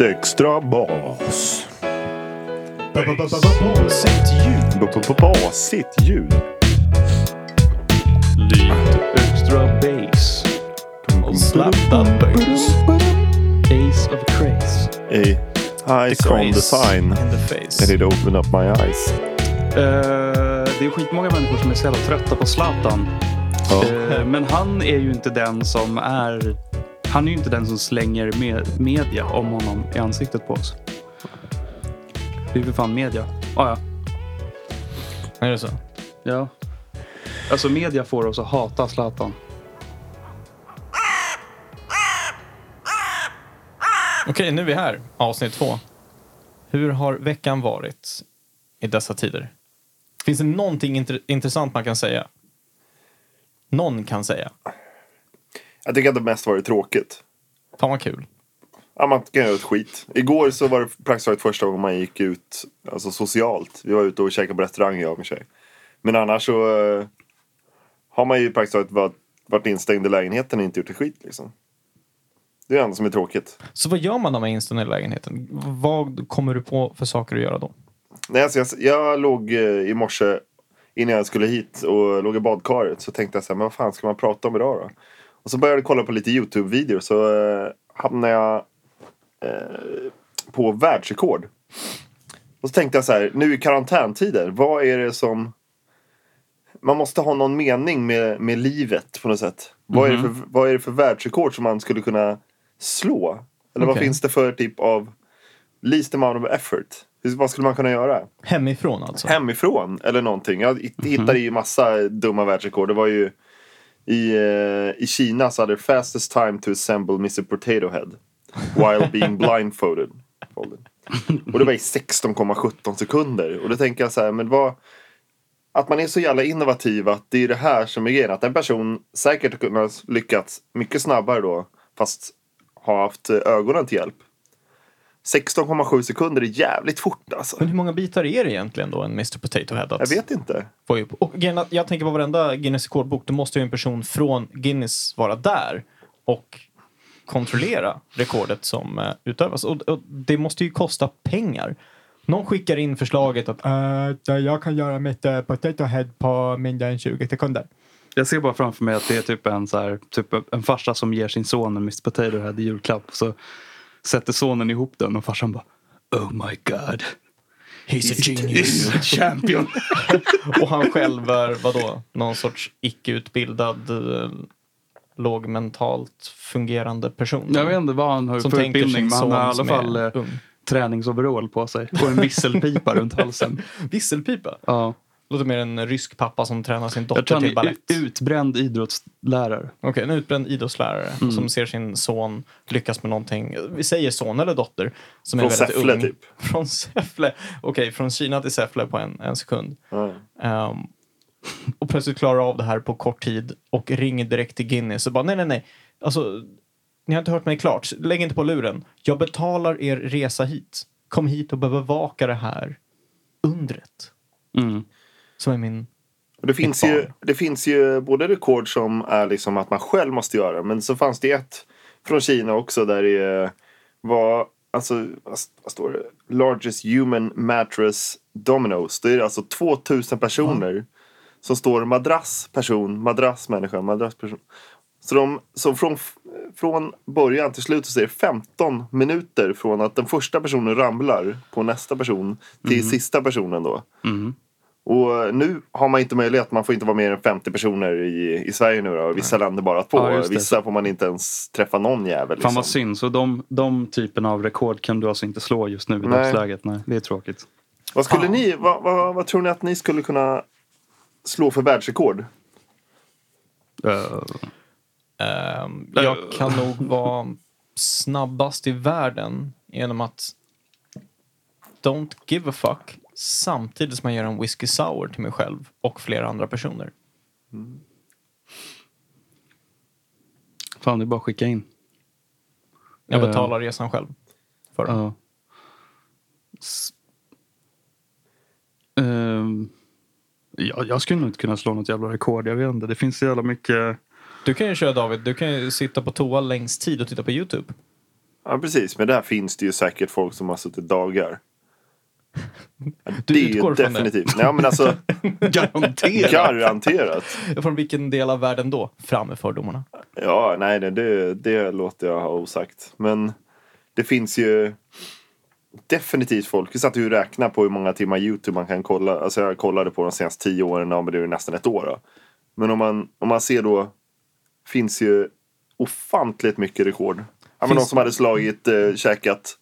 Lite extra bas. Basigt ljud. Basigt ljud. Lite extra bass. Och slap that bass. Ace of craze. Hey, eyes on the sign. In the face. And it opened up my eyes. Eh, det är skitmånga människor som är så jävla trötta på Zlatan. Ja. Eh, men han är ju inte den som är... Han är ju inte den som slänger med media om honom i ansiktet på oss. Det är ju för fan media. Ah, ja. Är det så? ja. Alltså media får oss att hata Zlatan. Okej, nu är vi här. Avsnitt två. Hur har veckan varit i dessa tider? Finns det någonting intressant man kan säga? Någon kan säga. Jag tycker att det mest varit tråkigt. Fan vad kul. Ja, man kan göra ett skit. Igår så var det praktiskt taget första gången man gick ut alltså socialt. Vi var ute och käkade på restaurang jag och min tjej. Men annars så eh, har man ju praktiskt taget varit, varit instängd i lägenheten och inte gjort ett skit liksom. Det är det enda som är tråkigt. Så vad gör man när man är inställd i lägenheten? Vad kommer du på för saker att göra då? Nej, alltså jag, jag låg eh, i morse innan jag skulle hit och låg i badkaret så tänkte jag så här, men vad fan ska man prata om idag då? Och så började jag kolla på lite YouTube-videor så eh, hamnade jag eh, på världsrekord. Och så tänkte jag så här, nu i karantäntider, vad är det som... Man måste ha någon mening med, med livet på något sätt. Vad, är det för, vad är det för världsrekord som man skulle kunna slå? Eller vad Okej. finns det för typ av least amount of effort? Vad skulle man kunna göra? Hemifrån alltså? hemifrån eller någonting. Jag hitt- hittade ju massa dumma världsrekord. Det var ju i, eh, i Kina så hade det fastest time to assemble Mr Potato Head while being blindfolded. Och det var i 16,17 sekunder. Och då tänker jag så här, men vad... Att man är så jävla innovativ att det är det här som är grejen. Att en person säkert kunnat lyckats mycket snabbare då fast har haft eh, ögonen till hjälp. 16,7 sekunder är jävligt fort alltså. Men hur många bitar är det egentligen då en Mr Potato Head? Jag vet inte. få upp? Och jag tänker på varenda Guinness rekordbok, då måste ju en person från Guinness vara där och kontrollera rekordet som eh, utövas. Och, och det måste ju kosta pengar. Någon skickar in förslaget att "Eh, jag kan göra mitt uh, potato head på mindre än 20 sekunder. Jag ser bara framför mig att det är typ en, så här, typ en farsa som ger sin son en Mr Potato Head i julklapp. Så sätter sonen ihop den och farsan bara Oh my god. He's a genius. He's a champion. och han själv är vadå? Någon sorts icke-utbildad, eh, lågmentalt fungerande person. Jag vet inte vad han har för utbildning men han har i alla fall eh, ung. träningsoverall på sig och en visselpipa runt halsen. Visselpipa? Ja. Låter mer en rysk pappa som tränar sin Jag dotter tror han till balett. utbränd idrottslärare. Okej, en utbränd idrottslärare Mm. som ser sin son lyckas med någonting. Vi säger son eller dotter. Som Från är väldigt Säffle, ung. typ. Från Säffle. Okej, från Kina till Säffle på en, en sekund. Ja. Ehm, och plötsligt klarar av det här på kort tid och ringer direkt till Guinness och bara nej, nej, nej. Alltså, ni har inte hört mig klart. Lägg inte på luren. Jag betalar er resa hit. Kom hit och bevaka det här undret. Mm. Som är min... Och det, finns ju, det finns ju både rekord som är liksom att man själv måste göra men så fanns det ett från Kina också där det var alltså, vad står det? Largest human mattress dominoes. Det är alltså 2000 personer som står madrass person, madrass människa, madrass person. Så, de, så från, från början till slut så är det 15 minuter från att den första personen ramlar på nästa person till sista personen då. Mm. Och nu har man inte möjlighet, man får inte vara mer än 50 personer i, i Sverige nu då. Vissa länder bara två. Ja. Vissa får man inte ens träffa någon jävel. Fan Liksom. vad synd. Så de, de typen av rekord kan du alltså inte slå just nu i Nej. dagsläget. Nej, det är tråkigt. Vad skulle Fan. ni, vad, vad, vad tror ni att ni skulle kunna slå för världsrekord? Uh, Ehm, jag kan nog vara snabbast i världen genom att don't give a fuck samtidigt som jag gör en whisky sour till mig själv och flera andra personer. fan, det är bara att skicka in. Jag Eh, betalar resan själv. För den. Ja. S- Ehm, ja, jag skulle nog inte kunna slå något jävla rekord. Jag vet inte. Det finns så jävla mycket. Du kan ju köra David, du kan ju sitta på toa längst tid och titta på YouTube. Ja, precis. Men där finns det ju säkert folk som har suttit dagar. Ja, Du det utgår från det? definitivt. Nej, men alltså, Garanterat. garanterat. Från vilken del av världen då? Fram med fördomarna. Ja, nej, det, det, det låter jag ha osagt. Men det finns ju definitivt folk. Jag satt ju och räknade på hur många timmar YouTube man kan kolla. Alltså jag kollade på de senaste tio åren, ja, men det är nästan ett år. Då. Men om man, om man ser då, finns ju ofantligt mycket rekord. Ja, men någon som hade slagit, eh, käkat,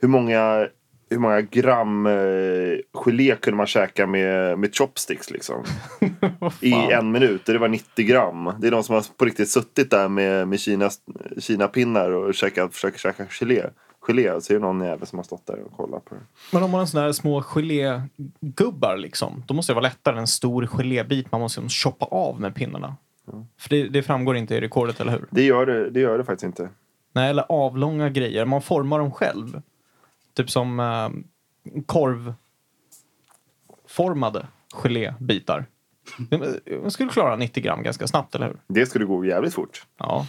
hur många, hur många gram eh, gelé kunde man käka med, med chopsticks liksom? I en minut. Det var 90 gram. Det är de som har på riktigt suttit där med, med Kinas, Kina-pinnar och käkat, försöker käka gelé. Gelé, så är det någon jävel som har stått där och kollat på det. Men om man har sådana här små gelégubbar liksom, då måste det vara lättare än en stor gelébit man måste choppa av med pinnarna. För det, det framgår inte i rekordet, eller hur? Det gör det, det, gör det faktiskt inte. Nej, eller avlånga grejer. Man formar dem själv. Typ som eh, korvformade gelébitar. Man skulle klara 90 gram ganska snabbt, eller hur? Det skulle gå jävligt fort. Ja.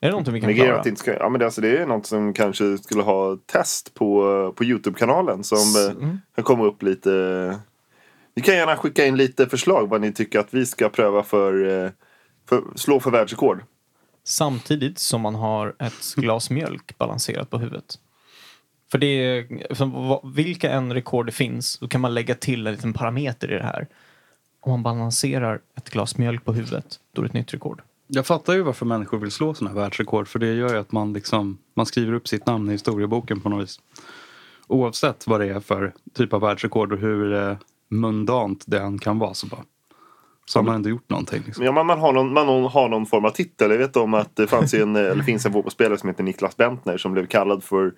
Är det någonting vi kan är klara? att inte ska, ja, men det, alltså, det är något som kanske skulle ha test på, på Youtube-kanalen som eh, Mm. kan komma upp lite. Ni kan gärna skicka in lite förslag vad ni tycker att vi ska pröva för, eh, för slå för världsrekord. Samtidigt som man har ett glas mjölk balanserat på huvudet. För det är, för vad- vilka än rekord det finns, då kan man lägga till en liten parameter i det här. Om man balanserar ett glas mjölk på huvudet, då är det ett nytt rekord. Jag fattar ju varför människor vill slå sådana här världsrekord. För det gör ju att man liksom, man skriver upp sitt namn i historieboken på något vis. Oavsett vad det är för typ av världsrekord och hur eh, mundant det än kan vara så bara. Så har man ändå gjort någonting. Liksom. Ja, man, man, har någon, man har någon form av titel. Jag vet om att det fanns en, eller finns en fotbollsspelare som heter Niklas Bentner som blev kallad för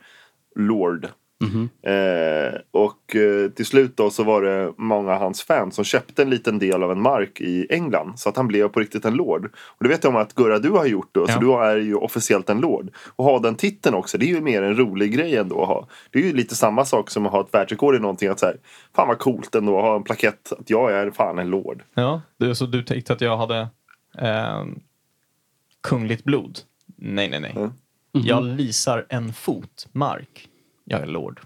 Lord. Mhm. Eh, och eh, till slut då så var det många av hans fans som köpte en liten del av en mark i England. Så att han blev på riktigt en lord. Och det vet jag om att Gurra du har gjort då. Ja. Så du är ju officiellt en lord. Och ha den titeln också, det är ju mer en rolig grej ändå att ha. Det är ju lite samma sak som att ha ett världsrekord i någonting. Att så här, fan vad coolt ändå att ha en plakett att jag är fan en lord. Ja, du, så du tänkte att jag hade eh, kungligt blod? Nej, nej, nej. Mm. Jag lisar en fot mark. Jag är lord.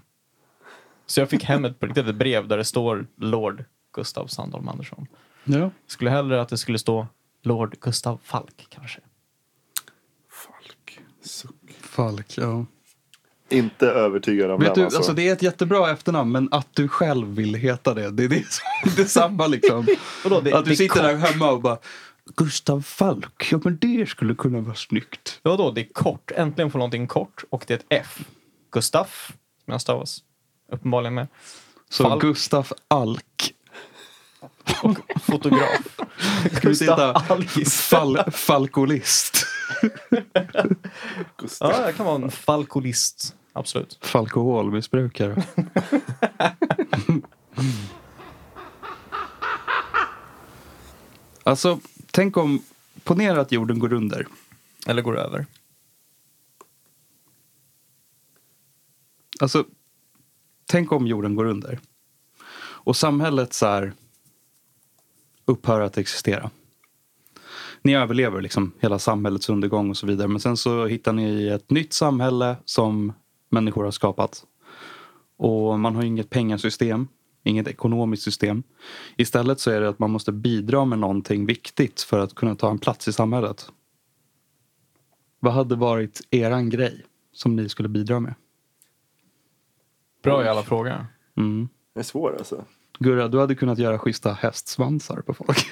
Så jag fick hem ett, ett brev där det står Lord Gustav Sandholm Andersson. Ja. Skulle hellre att det skulle stå Lord Gustav Falk kanske. Falk. Suck. Falk, ja. Inte övertygad om Vet den du, alltså. alltså det är ett jättebra efternamn men att du själv vill heta det, det är det som är samma liksom. Vadå, det- att du det sitter kom- där hemma och bara Gustav Falk, ja men det skulle kunna vara snyggt. Vadå, det är kort. Äntligen får någonting kort och det är ett F. Gustaf, som jag stavas uppenbarligen med. Så Falk. Gustaf Alk. Fotograf. Vi titta? Gustav Alkis. Fal falkolist. Ja, jag kan vara en falkolist. Absolut. Falkoholmissbrukare. alltså, tänk om, ponera att jorden går under. Eller går över. Alltså, tänk om jorden går under. Och samhället så här upphör att existera. Ni överlever liksom hela samhällets undergång och så vidare. Men sen så hittar ni ett nytt samhälle som människor har skapat. Och man har inget pengasystem, inget ekonomiskt system. Istället så är det att man måste bidra med någonting viktigt för att kunna ta en plats i samhället. Vad hade varit eran grej som ni skulle bidra med? Bra i alla frågor. Mm. Det är svår alltså. Gurra, du hade kunnat göra schyssta hästsvansar på folk.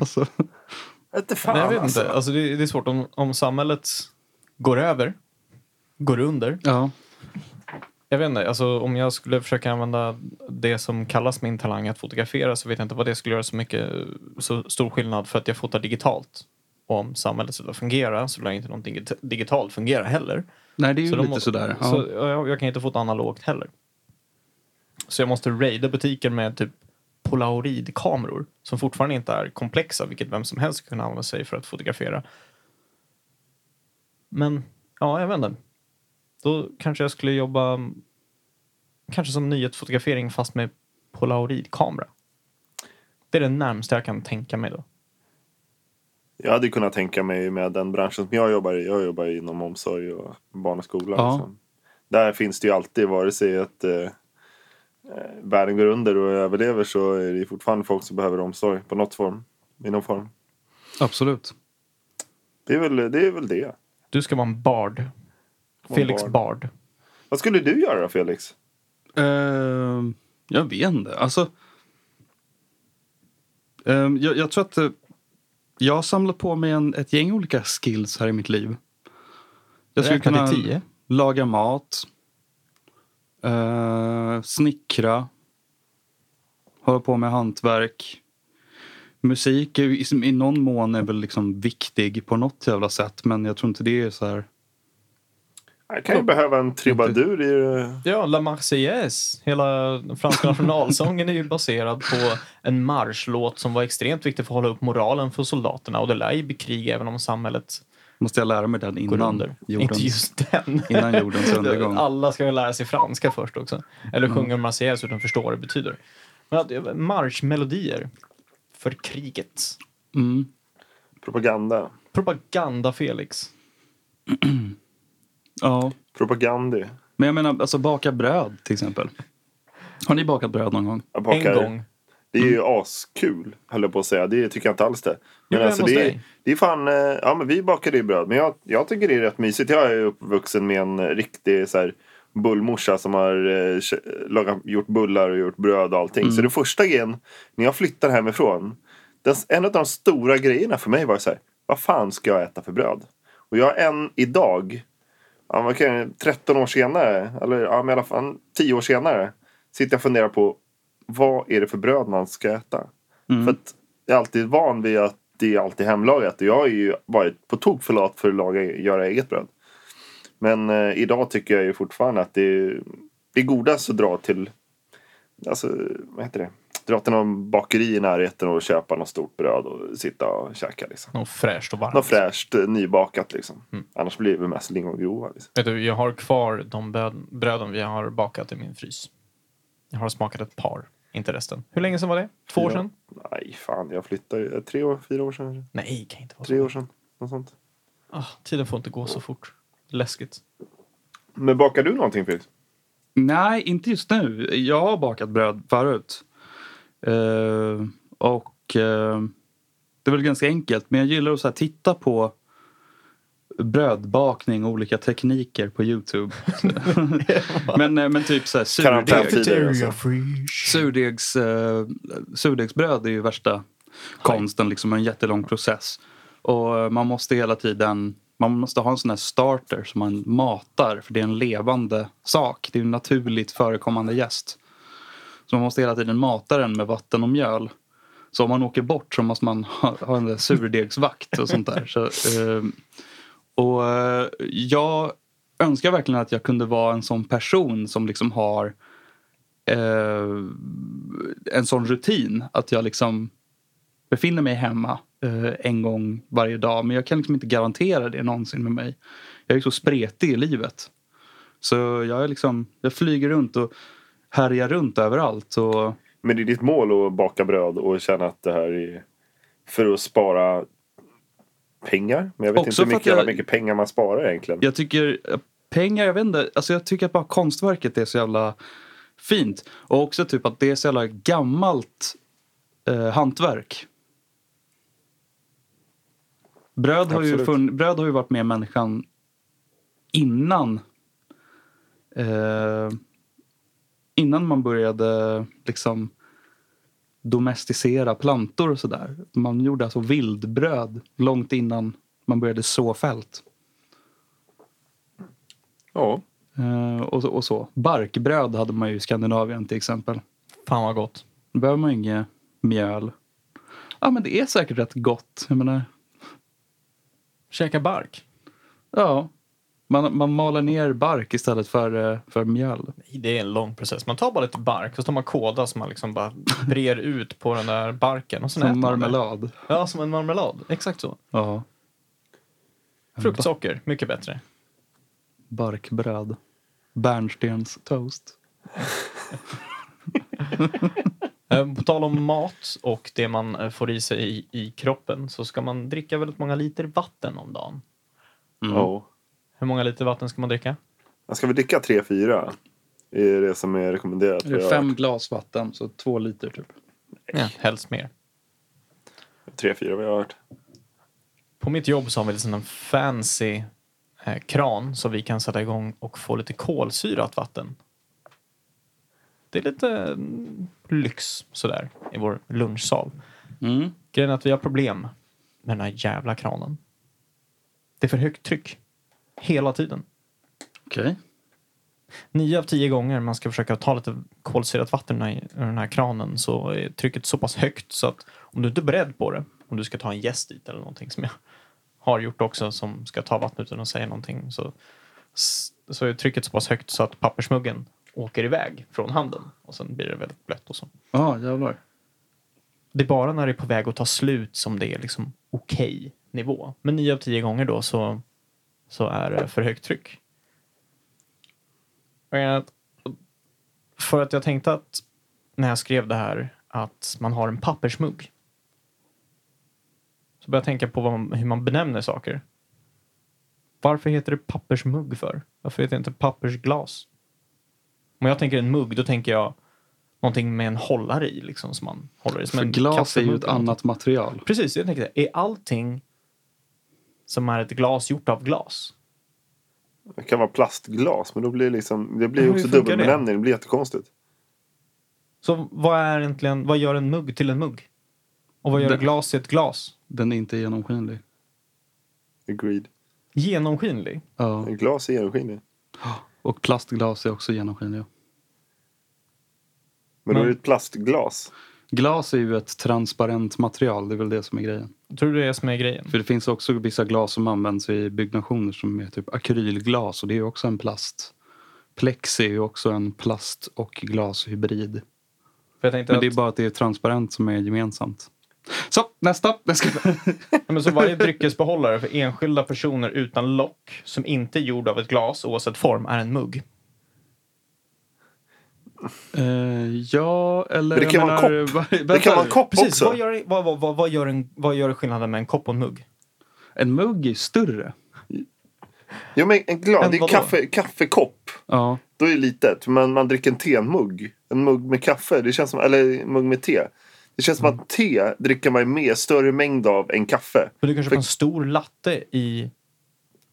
alltså, Inte fan Nej, jag vet alltså. inte. Alltså, det, det är svårt. Om, om samhället går över, går under. ja. Jag vet inte. Alltså, om jag skulle försöka använda det som kallas min talang att fotografera så vet jag inte vad det skulle göra så mycket så stor skillnad för att jag fotar digitalt. Och om samhället skulle fungera så lär inte någonting digit- digitalt fungera heller. Nej, det är ju Så lite må- sådär. Ja. Så jag, jag kan inte fota analogt heller. Så jag måste raida butiker med typ polaroidkameror som fortfarande inte är komplexa, vilket vem som helst kunna använda sig för att fotografera. Men, ja, jag vet inte. Då kanske jag skulle jobba mm, kanske som nyhetsfotografering fast med polaroidkamera. Det är det närmaste jag kan tänka mig då. Jag hade kunnat tänka mig med den branschen som jag jobbar i. Jag jobbar inom omsorg och barn och skola. Ja. Liksom. Där finns det ju alltid, vare sig att eh, eh, världen går under och överlever så är det fortfarande folk som behöver omsorg på något form. I någon form. Absolut. Det är väl det. Är väl det. Du ska vara en bard. Felix bard. Bard. Vad skulle du göra då Felix? Eh, jag vet inte. Alltså, eh, jag, jag tror att eh, jag har samlat på mig en, ett gäng olika skills här i mitt liv. Jag skulle Räkna kunna tio. laga mat, eh, snickra, hålla på med hantverk. Musik är, i, i någon mån är väl liksom viktig på något jävla sätt men jag tror inte det är så här. Jag kan ju behöva en trubadur i det. Ja, La Marseillaise. Hela franska nationalsången är ju baserad på en marschlåt som var extremt viktig för att hålla upp moralen för soldaterna. Och det lär ju bli krig även om samhället Måste jag lära mig den innan under. Inte jordens, just den. innan jordens undergång? Alla ska ju lära sig franska först också. Eller sjunga Marseillaise så att de förstår vad det betyder. Men att, marschmelodier för kriget. Mm. Propaganda. Propaganda Felix. Ja. Propagandi. Men jag menar, alltså baka bröd till exempel. Har ni bakat bröd någon gång? Jag bakar. En gång. Det är ju askul, höll jag på att säga. Det tycker jag inte alls det. Men Jo, alltså, det, är, det är fan... eh, Ja, men vi bakade ju bröd. Men jag, jag tycker det är rätt mysigt. Jag är uppvuxen med en riktig så här, bullmorsa som har eh, lagat, gjort bullar och gjort bröd och allting. Så det första grejen, när jag flyttade hemifrån. Den, en av de stora grejerna för mig var så här. Vad fan ska jag äta för bröd? Och jag har än idag, ja, vad kan jag, 13 år senare, eller ja, men i alla fall 10 år senare. Sitter jag och funderar på vad är det för bröd man ska äta? För att jag är alltid van vid att det är alltid hemlagat. Och jag har ju varit på tok för lat för att laga, göra eget bröd. Men eh, idag tycker jag ju fortfarande att det är, det är godast att dra till alltså, vad heter det? Dra till någon bakeri i närheten och köpa något stort bröd och sitta och käka. Liksom. Något fräscht och varmt. Något fräscht, eh, nybakat liksom. Annars blir det mest lingongrova. Liksom. Vet du, jag har kvar de bröd- bröden vi har bakat i min frys. Jag har smakat ett par, inte resten. Hur länge sedan var det? Två år Fyra. sedan? Nej, fan. Jag flyttade ju, tre år, fyra år sedan. Nej, det kan inte vara Tre så. år sedan. Något sånt. Ah, tiden får inte gå så fort. Läskigt. Men bakar du någonting Felix? Nej, inte just nu. Jag har bakat bröd förut. Eh, och eh, det är väl ganska enkelt. Men jag gillar att så här, titta på brödbakning och olika tekniker på Youtube. men, eh, men typ så här, surdeg, alltså. surdegs, eh, surdegsbröd är ju värsta konsten. Liksom en jättelång process. Och man måste hela tiden man måste ha en sån här starter som man matar för det är en levande sak. Det är en naturligt förekommande gäst. Så man måste hela tiden mata den med vatten och mjöl. Så om man åker bort så måste man ha, ha en där surdegsvakt och sånt där. Så, eh, och eh, jag önskar verkligen att jag kunde vara en sån person som liksom har eh, en sån rutin. Att jag liksom befinner mig hemma eh, en gång varje dag. Men jag kan liksom inte garantera det någonsin med mig. Jag är så spretig i livet. Så jag är liksom, jag flyger runt och härjar runt överallt. Och, Men det är ditt mål att baka bröd och känna att det här är för att spara pengar? Men jag vet Också inte hur mycket, jag- mycket pengar man sparar egentligen. Jag tycker pengar, jag vet inte, alltså jag tycker att bara konstverket är så jävla fint. Och också typ att det är så jävla gammalt eh, hantverk. Bröd har, ju funn, bröd har ju varit med människan innan eh, innan man började liksom domesticera plantor och sådär. Man gjorde alltså vildbröd långt innan man började så fält. Ja. Eh, och, så- och så. Barkbröd hade man ju i Skandinavien till exempel. Fan vad gott. Då behöver man ju inget mjöl. Ja men det är säkert rätt gott. Jag menar, Käka bark. ja. Man, man maler ner bark istället för, eh, för mjöl. Det är en lång process. Man tar bara lite bark och så tar man kåda som man liksom bara brer ut på den där barken. Och sen Som marmelad. Ja, som en marmelad. Exakt så. Ja. Fruktsocker, mycket bättre. Barkbröd. Bärnstens toast. Eh, På tal om mat och det man eh, får i sig i, i kroppen så ska man dricka väldigt många liter vatten om dagen. Mm. Oh. Hur många liter vatten ska man dricka? Ska vi dricka tre, fyra? Det är det som är rekommenderat. Det är fem glas vatten, så två liter typ. Ja, helst mer. Tre, fyra vi har hört. På mitt jobb så har vi liksom en fancy eh, kran så vi kan sätta igång och få lite kolsyrat vatten. Det är lite mm, lyx sådär i vår lunchsal. Mm. Grejen är att vi har problem med den här jävla kranen. Det är för högt tryck. Hela tiden. Okej. Nio av tio gånger man ska försöka ta lite kolsyrat vatten ur den här kranen så är trycket så pass högt så att om du inte är beredd på det, om du ska ta en gäst dit eller någonting som jag har gjort också som ska ta vatten utan att säga någonting så, så är trycket så pass högt så att pappersmuggen åker iväg från handen och sen blir det väldigt blött och så. Ja, jävlar. Det är bara när det är på väg att ta slut som det är liksom okej nivå. Men nio av tio gånger då så, så är det för högt tryck. För att jag tänkte att när jag skrev det här att man har en pappersmugg. Så började jag tänka på vad man, hur man benämner saker. Varför heter det pappersmugg för? Varför heter det inte pappersglas? Om jag tänker en mugg, då tänker jag någonting med en hållare i. Liksom, som man håller i. Som För en glas är ju ett annat material. Precis, jag tänkte det. Är allting som är ett glas gjort av glas? Det kan vara plastglas, men då blir det liksom, det blir Hur också funkar det? dubbelbenämning. Det blir jättekonstigt. Så vad är egentligen, vad gör en mugg till en mugg? Och vad gör ett glas till ett glas? Den är inte genomskinlig. Agreed. Genomskinlig? Ja. En glas är genomskinlig. Och plastglas är också genomskinliga. Men då är det ett plastglas. Glas är ju ett transparent material, det är väl det som är grejen. Tror du det är som är grejen? För det finns också vissa glas som används i byggnationer som är typ akrylglas och det är ju också en plast. Plex är ju också en plast och glashybrid. Men det är bara att det är transparent som är gemensamt. Så, nästa! Ska... Ja, men så varje dryckesbehållare för enskilda personer utan lock som inte är gjord av ett glas oavsett form är en mugg. Eh, ja, eller... Men det kan jag vara en menar, kopp. va- Det kan vara en kopp Precis, också. vad gör, vad, vad, vad, gör en, vad gör skillnaden med en kopp och en mugg? En mugg är större. Jo men en glas, Men det är kaffe, kaffekopp. Ja. Då är det litet. Men man dricker en temugg. En mugg med kaffe. Det känns som, eller en mugg med te. Det känns som Mm. att te dricker man med större mängd av än kaffe. För du kanske För- får en stor latte i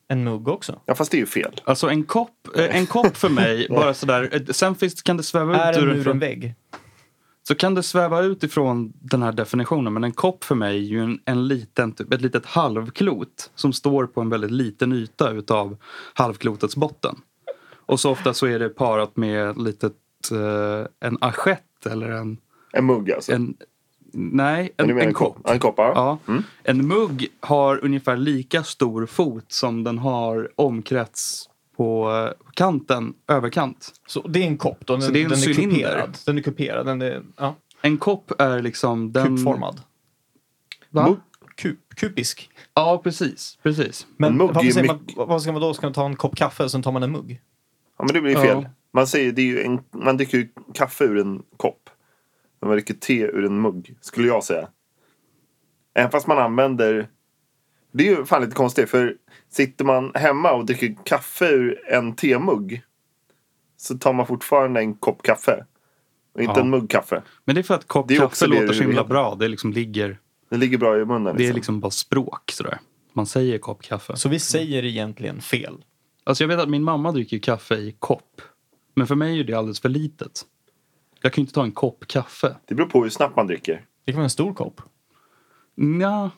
en mugg också? Ja fast det är ju fel. Alltså en kopp, eh, en kopp för mig, bara sådär. eh, Sen finns, kan det sväva Är ut en ur mur en från, vägg? Så kan det sväva ut ifrån den här definitionen. Men en kopp för mig är ju en, en liten, typ, ett litet halvklot som står på en väldigt liten yta utav halvklotets botten. Och så ofta så är det parat med litet, eh, en assiett eller en, En mugg alltså. en nej, en, menar en kopp. Ja, En kopp, ja. Ja. Mm. En mugg har ungefär lika stor fot som den har omkrets på eh, kanten, överkant. Så det är en kopp då? Den, Så det är en den är cylinder. kuperad? Den är kuperad, den är ja, En kopp är liksom den... kupformad? Va? Kup, kubisk? Ja, precis. precis. Men En mugg varför är man, mycket- vad ska man då? Ska man ta en kopp kaffe och sen tar man en mugg? Ja men det blir Ja. fel. Man säger det är ju en, man dricker ju kaffe ur en kopp. Man dricker te ur en mugg. Skulle jag säga. Även fast man använder. Det är ju fan lite konstigt. För sitter man hemma och dricker kaffe ur en temugg. Så tar man fortfarande en kopp kaffe. Och inte Ja. en mugg kaffe. Men det är för att kopp kaffe låter så himla bra. Det liksom ligger... Det ligger bra i munnen. Det är Liksom. liksom bara språk sådär. Man säger kopp kaffe. Så vi säger egentligen fel. Alltså jag vet att min mamma dricker kaffe i kopp. Men för mig är det alldeles för litet. Jag kan ju inte ta en kopp kaffe. Det beror på hur snabbt man dricker. Det kan vara en stor kopp. Nja,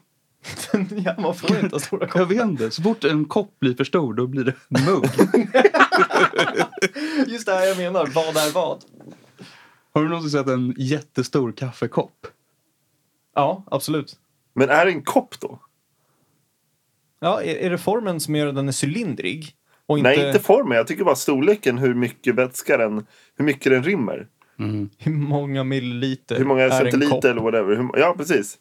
ja, man får inte ha stora jag koppar. vet inte. Så fort en kopp blir för stor då blir det mugg. Just det här jag menar. Vad är vad? Har du någonsin sett en jättestor kaffekopp? Ja, absolut. Men är det en kopp då? Ja, är, är det formen som gör att den är cylindrig? Och inte, Nej, inte formen. Jag tycker bara storleken. Hur mycket vätska den, hur mycket den rymmer. Mm. hur många milliliter Hur många centiliter eller whatever. Hur, ja, precis.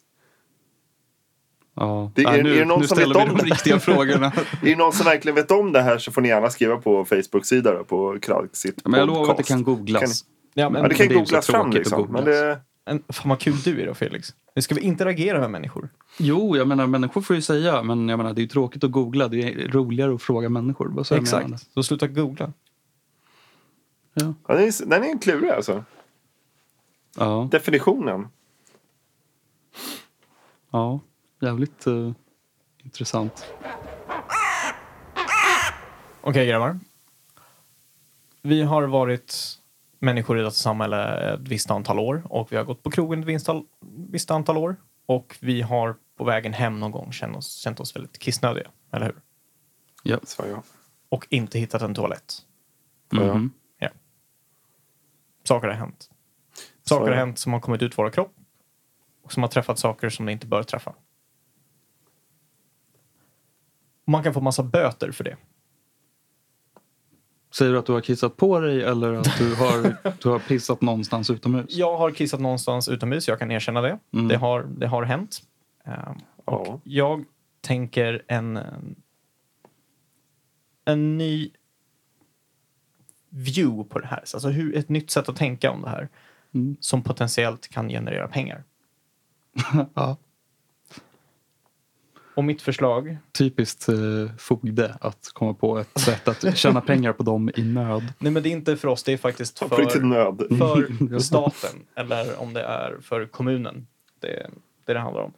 Ja. Det- är- nu är det någon nu som ställer vet vi om de det? riktiga frågorna. Är det någon som verkligen vet om det här så får ni gärna skriva på Facebook-sida på Kragsitt Men jag lovar att det kan googlas. Kan Ja, men, Ja, det kan det googlas fram liksom. googla. Men det, en, fan vad kul du är då Felix. Nu ska vi interagera med människor. Jo, jag menar människor får ju säga, men jag menar det är ju tråkigt att googla. Det är roligare att fråga människor. Exakt. Så sluta googla. Ja. Ja, den, är, den är klurig alltså. ja, Definitionen. ja, jävligt eh, intressant. Okej grabbar. Vi har varit människor i detta samhälle ett visst antal år och vi har gått på krogen ett visst, visst antal år och vi har på vägen hem någon gång känt oss, känt oss väldigt kissnödiga, eller hur? Ja. Så ja. Och inte hittat en toalett. Mhm. Ja. Saker har hänt. Saker Så- har hänt som har kommit ut våra kropp och som har träffat saker som det inte bör träffa. Och Man kan få massa böter för det. Säger du att du har kissat på dig eller att du har, du har pissat någonstans utomhus? Jag har kissat någonstans utomhus, jag kan erkänna det. Mm. Det, har, det har hänt. Ehm, och Ja. jag tänker en, en ny view på det här. Alltså hur, ett nytt sätt att tänka om det här Mm. som potentiellt kan generera pengar. Ja. Och mitt förslag, Typiskt eh, fogde att komma på ett sätt att tjäna pengar på dem i nöd. nej men det är inte för oss, det är faktiskt för, nöd. för staten eller om det är för kommunen. Det är det det handlar om.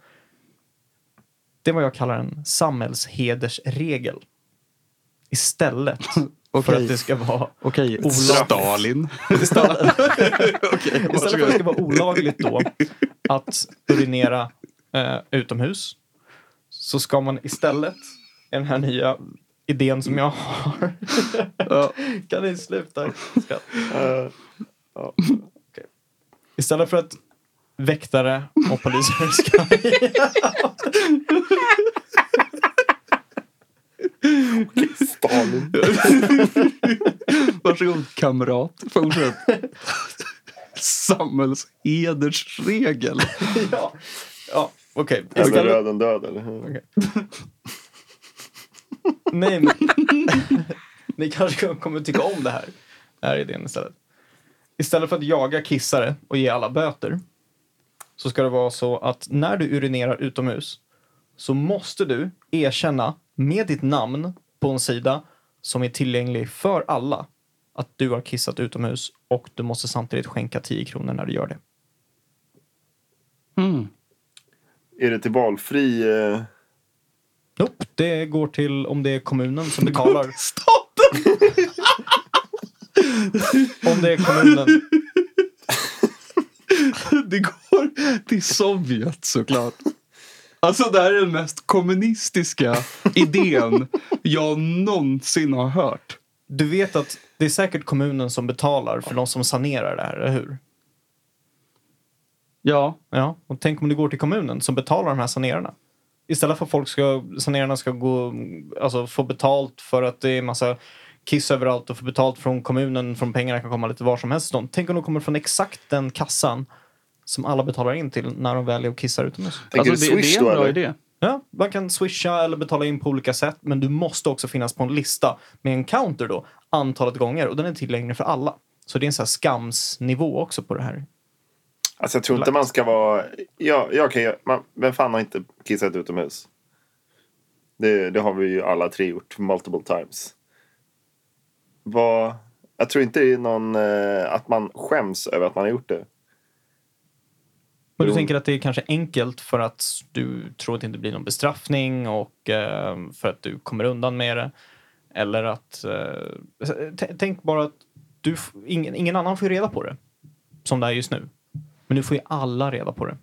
Det är vad jag kallar en samhällshedersregel. Istället för Okej. att det ska vara Okej, Olagligt. Stalin. Istället, Okej, istället för att det ska vara olagligt då att urinera eh, utomhus så ska man istället, i den här nya idén som jag har, Ja. kan ni sluta skratta? Eh, Okej. Istället för att väktare och poliser ska... Stalin. Varsågod kamrat, fortsätt. Samhällshedersregel. ja, ja okej. Eller Istället- röden död eller? Okej. Nej, men... Ni kanske kommer tycka om det här. Det här är idén istället. Istället för att jaga kissare och ge alla böter så ska det vara så att när du urinerar utomhus så måste du erkänna med ditt namn på en sida som är tillgänglig för alla att du har kissat utomhus och du måste samtidigt skänka 10 kronor när du gör det. Mm. Är det till valfri... Eh, Nope, det går till om det är kommunen som betalar. Staten! Om det är kommunen. Det går till Sovjet såklart. Alltså det här är den mest kommunistiska idén jag någonsin har hört. Du vet att det är säkert kommunen som betalar för de som sanerar det här, eller hur? Ja, Ja, och tänk om det går till kommunen som betalar de här sanerarna. Istället för att folk ska, sanerarna ska gå, alltså få betalt för att det är massa kiss överallt och få betalt från kommunen, från pengarna kan komma lite var som helst. Tänk om de kommer från exakt den kassan som alla betalar in till när de väl är och kissar utomhus. tänker alltså, du det, det Swish är en då bra eller? idé. Ja, man kan swisha eller betala in på olika sätt, men du måste också finnas på en lista med en counter då, antalet gånger, och den är tillgänglig för alla. Så det är en sån här skamsnivå också på det här. Alltså jag tror inte man ska vara... Ja, ja okej, man, vem fan har inte kissat utomhus? Det, det har vi ju alla tre gjort multiple times. Vad... Jag tror inte det är någon... Eh, att man skäms över att man har gjort det. Men du tänker att det är kanske enkelt för att du tror att det inte blir någon bestraffning och eh, för att du kommer undan med det. Eller att... Eh, tänk bara att du, ingen, ingen annan får reda på det. Som det är just nu. Men nu får ju alla reda på det.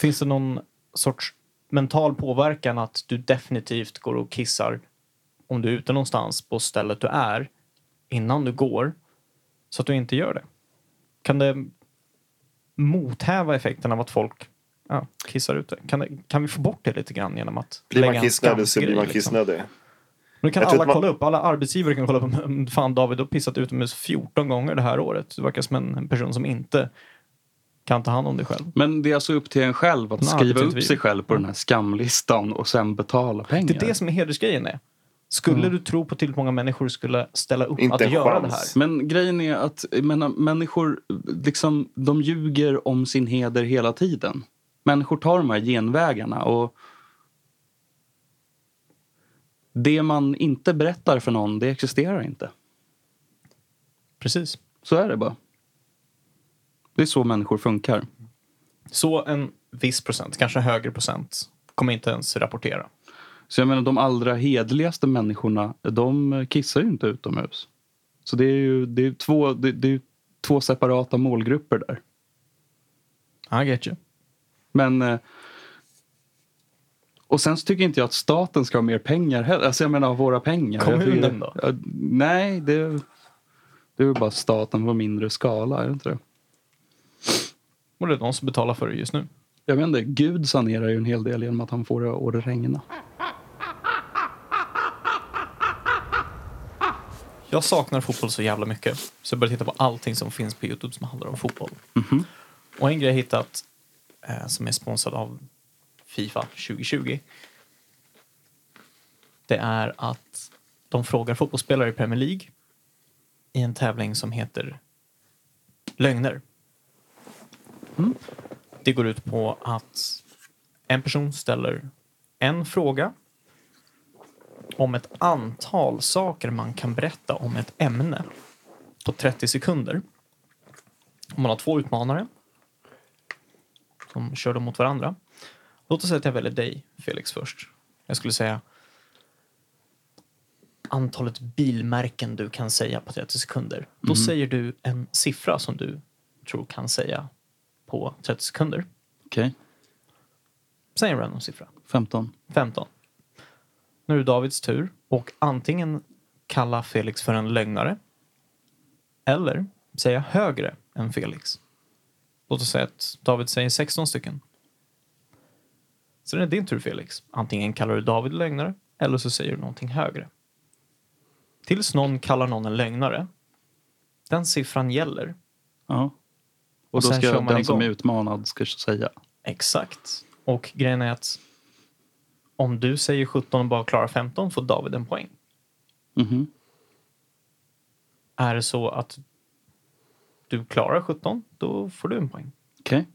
Finns det någon sorts mental påverkan att du definitivt går och kissar om du är ute någonstans på stället du är innan du går så att du inte gör det? Kan det mothäva effekten av att folk ja, kissar ute? Kan, det, kan vi få bort det lite grann genom att Blir lägga man kissnödig så blir man liksom? kissnödig. Nu kan Jag tror alla man- kolla upp, alla arbetsgivare kan kolla upp om fan David har pissat utomhus 14 gånger det här året. Du verkar som en, en person som inte kan ta hand om dig själv. Men det är alltså upp till en själv att En skriva upp sig själv på den här skamlistan och sen betala pengar. Det är det som är hedersgrejen är. Skulle du tro på tillräckligt många människor skulle ställa upp Inte att göra det här? Men grejen är att menar, människor liksom, de ljuger om sin heder hela tiden. Människor tar de här genvägarna och det man inte berättar för någon, det existerar inte. Precis. Så är det bara. Det är så människor funkar. Så en viss procent, kanske en högre procent, kommer inte ens rapportera. Så jag menar, de allra hedligaste människorna, de kissar ju inte utomhus. Så det är ju det är två, det, det är två separata målgrupper där. I get you. Men... eh, Och sen tycker inte jag att staten ska ha mer pengar heller. Alltså jag menar våra pengar. Kommunen då? Nej, det, det är väl bara staten på mindre skala, är det inte det? Och det är de som betalar för det just nu. Jag vet inte, Gud sanerar ju en hel del genom att han får det att regna. Jag saknar fotboll så jävla mycket. Så jag började titta på allting som finns på Youtube som handlar om fotboll. Och en grej jag hittat eh, som är sponsrad av Fifa 2020. Det är att de frågar fotbollsspelare i Premier League i en tävling som heter Lögner. Det går ut på att en person ställer en fråga om ett antal saker man kan berätta om ett ämne på 30 sekunder. Om man har två utmanare som kör dem mot varandra. Låt oss säga att jag väljer dig, Felix, först. Jag skulle säga antalet bilmärken du kan säga på 30 sekunder. Då säger du en siffra som du tror kan säga på 30 sekunder. Okej, Säg en random siffra. 15. 15. Nu är det Davids tur och antingen kalla Felix för en lögnare eller säga högre än Felix. Låt oss säga att David säger 16 stycken. Sen är det din tur Felix. Antingen kallar du David lögnare eller så säger du någonting högre. Tills någon kallar någon en lögnare, den siffran gäller. Ja. Och, Och då ska den som är utmanad ska säga. Exakt. Och grejen är att om du säger 17 och bara klarar 15 får David en poäng. Mhm. Är det så att du klarar 17, då får du en poäng. Okej,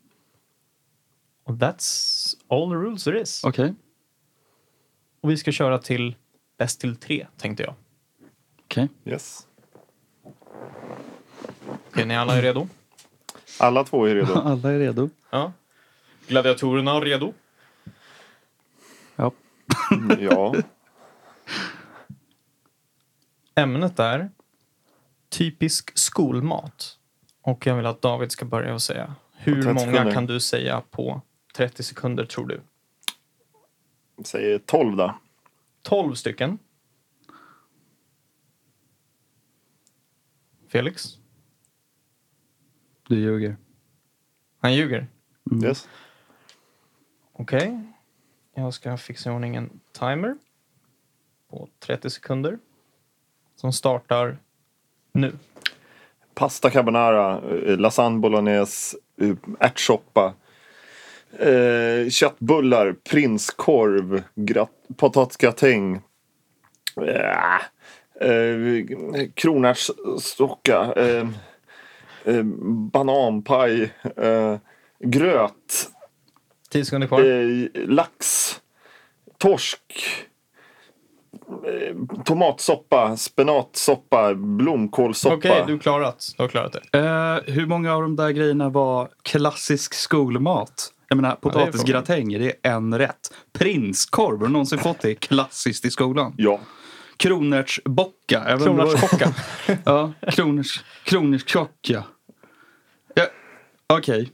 Och that's all the rules there is. okej, Och vi ska köra till bäst till tre, tänkte jag. okej. Yes. Okej, ni alla är redo? Alla två är redo. Alla är redo. Ja. Gladiatorerna är redo. Ja. Ja. Ämnet är typisk skolmat. Och jag vill att David ska börja och säga. Hur 30 många sekunder. kan du säga på 30 sekunder tror du? Säger 12 då. 12 stycken. Felix? Du ljuger. Han ljuger. Yes. Okej. Jag ska fixa i ordning en timer på 30 sekunder. Som startar nu. Pasta carbonara, eh, lasagne bolognese, eh, ärtsoppa, eh, köttbullar, prinskorv, potatisgratäng, eh, eh, kronärtssocka, eh, eh, bananpaj, eh, gröt, 10 sekunder kvar. eh, lax, torsk, eh, tomatsoppa, spenatsoppa, blomkålssoppa. Okej, du har klarat. Du har klarat det. Eh, hur många av de där grejerna var klassisk skolmat? Jag menar, potatisgratäng, det är en rätt. Prinskorv, har du någonsin fått det klassiskt i skolan? Ja. Kronärtsbocka. jag vet inte vad- Kronärtskocka. Ja, kroners, kronärtskocka. Ja, Okej,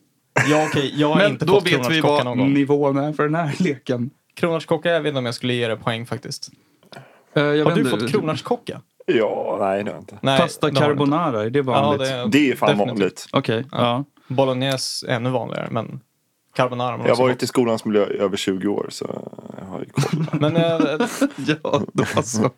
Ja, okej. Jag har men inte då fått vet vi kronärtskocka vad någon gång. nivån är för den här leken. Kronärtskocka, jag vet inte om jag skulle ge det poäng faktiskt. Jag Har vet du inte, fått kronärtskocka? Ja, nej det har jag inte. Nej, Pasta carbonara, är det Ja, vanligt? det är, Det är fan definitivt. vanligt. Okej, ja. Bolognese är ännu vanligare, men carbonara Jag har varit i skolans miljö i över 20 år så jag har ju koll. Men eh, Ja, då så.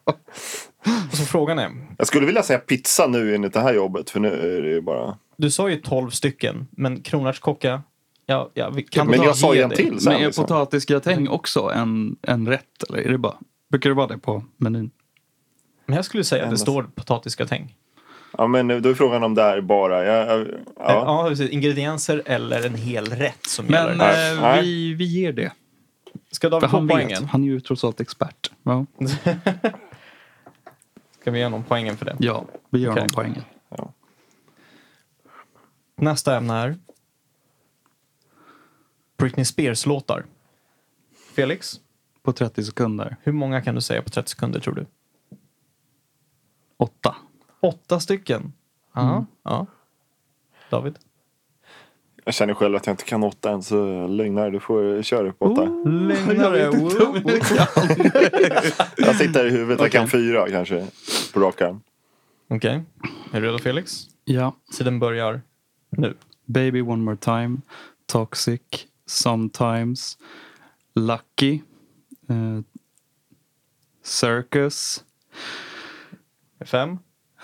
så frågan är, Jag skulle vilja säga pizza nu enligt det här jobbet för nu är det ju bara... du sa ju 12 stycken, men kronärtskocka, ja, ja, vi kan Men jag sa ge en till sen. Men är liksom. potatisgratäng också en, en rätt? Eller är det bara, brukar det vara det på menyn? Men jag skulle säga att det står potatisgratäng. Ja, men då är frågan om det är bara... Ja, ja, Ja. ja. precis. Ingredienser eller en hel rätt som Men gäller. Eh, Nej. vi, vi ger det. Ska David få han vet. poängen? Han är ju trots allt expert. Ja, Ska vi ge honom poängen för det? ja vi gör Okej. honom poängen. Nästa ämne är Britney Spears-låtar. Felix, På 30 sekunder. hur många kan du säga på 30 sekunder tror du? Åtta. Åtta stycken. Ja. ja. David? Jag känner själv att jag inte kan åtta än, så lögnare, du får köra på åtta. Lögnare. Jag sitter i huvudet, jag kan fyra kanske. På rak arm. Okej. Är du redo Felix? Ja. Tiden börjar nu. Baby One More Time. Toxic. Sometimes. Lucky. eh, circus. Fem.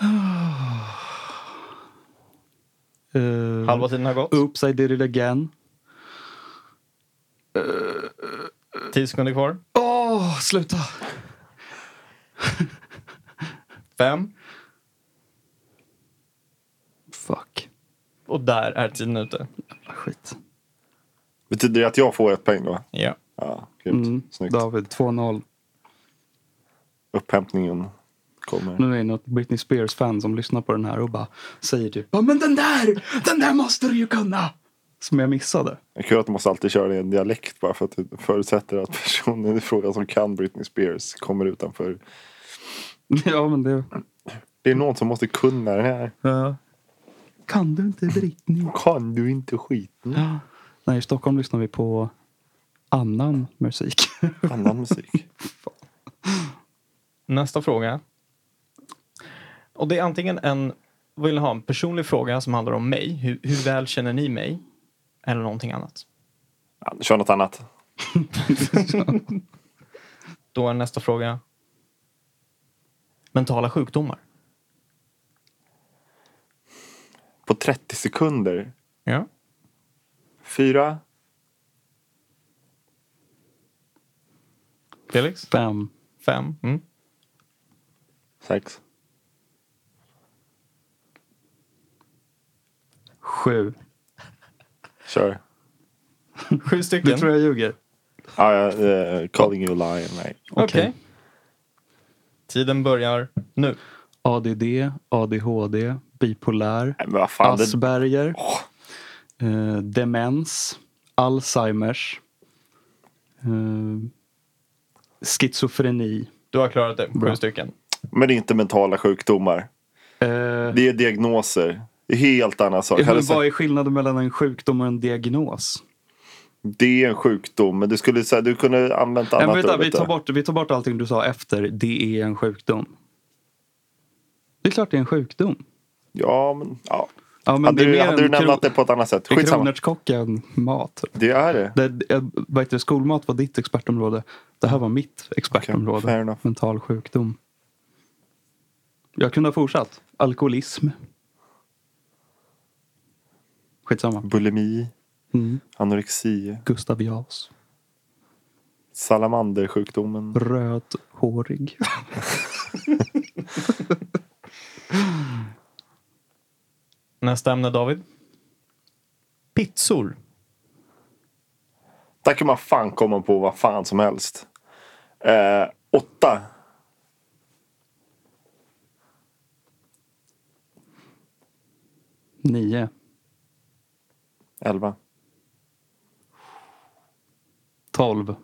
eh, Halva tiden har gått. Oops, I did it again. Tio sekunder kvar. Åh, sluta! Fem. Fuck. Och där är tiden ute. Skit. Betyder det att jag får ett poäng då? Ja. Ja, grymt. Mm, Snyggt. David, 2-0. Upphämtningen kommer. Nu är det något Britney Spears-fan som lyssnar på den här och bara säger typ "Ja, men den där, den där måste du ju kunna! Som jag missade. Det är kul att du måste alltid köra i en dialekt bara för att du förutsätter att personen i fråga som kan Britney Spears kommer utanför. Ja, men det... Det är någon som måste kunna den här. Ja. Kan du inte Britney? Kan du inte skiten? Ja. Nej, i Stockholm lyssnar vi på annan musik. Annan musik. Nästa fråga. Och det är antingen en, vill ha en personlig fråga som handlar om mig, hur, hur väl känner ni mig? Eller någonting annat. Ja, kör något annat. Då är nästa fråga. Mentala sjukdomar. På 30 sekunder. Ja. Fyra. Felix? Fem. Fem. Mm. Sex. Sju. Kör. Sju Du stycken. tror jag ljuger? Ja, eh, calling you a liar. Nej. Okej. Okej. Tiden börjar nu. ADD, ADHD, bipolär, Nej, fan. Det, Asperger, eh, demens, Alzheimers, eh, schizofreni. Du har klarat det. Sju stycken. men det är inte mentala sjukdomar. Eh, Det är diagnoser. Det är helt annan sak. men vad är skillnaden mellan en sjukdom och en diagnos? Det är en sjukdom, men du skulle säga du kunde använt annat men vänta, vi, tar bort, vi tar bort allting du sa efter. Det är en sjukdom. Det är klart det är en sjukdom. Ja, men ja. Ja, men Hade det är du, hade du kro- det på ett annat sätt? Skitsamma. kronärtskocka än mat. Det är det. Det, heter det, skolmat var ditt expertområde. Det här var mitt expertområde. enough. Mental sjukdom. Jag kunde ha fortsatt. Alkoholism. Skitsamma. Bulimi, Mm. anorexi, Gustav Jas. salamandersjukdomen. Rödhårig. Nästa ämne David. Pizzor. Där kan man fan komma på vad fan som helst. Eh, åtta. Nio. Elva. Tolv.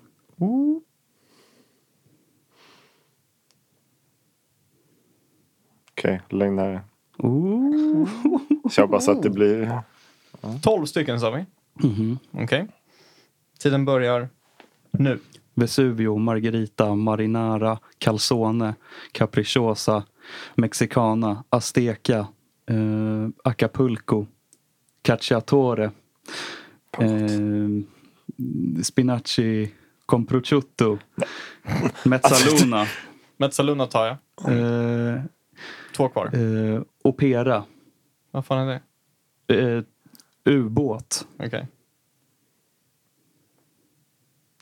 Okej, lögnare. Ooh. Kör bara så att det blir... Tolv stycken sa vi. Mhm. Okej. Tiden börjar nu. Vesuvio, Margarita, Marinara, Calzone, Capricciosa, Mexicana, Azteca, eh, Acapulco, Cacciatore, eh, Spinaci con prosciutto, Mezzaluna, Mezzaluna tar jag. eh, Två kvar. eh, Opera, Vad fan är det? eh, ubåt, Okej.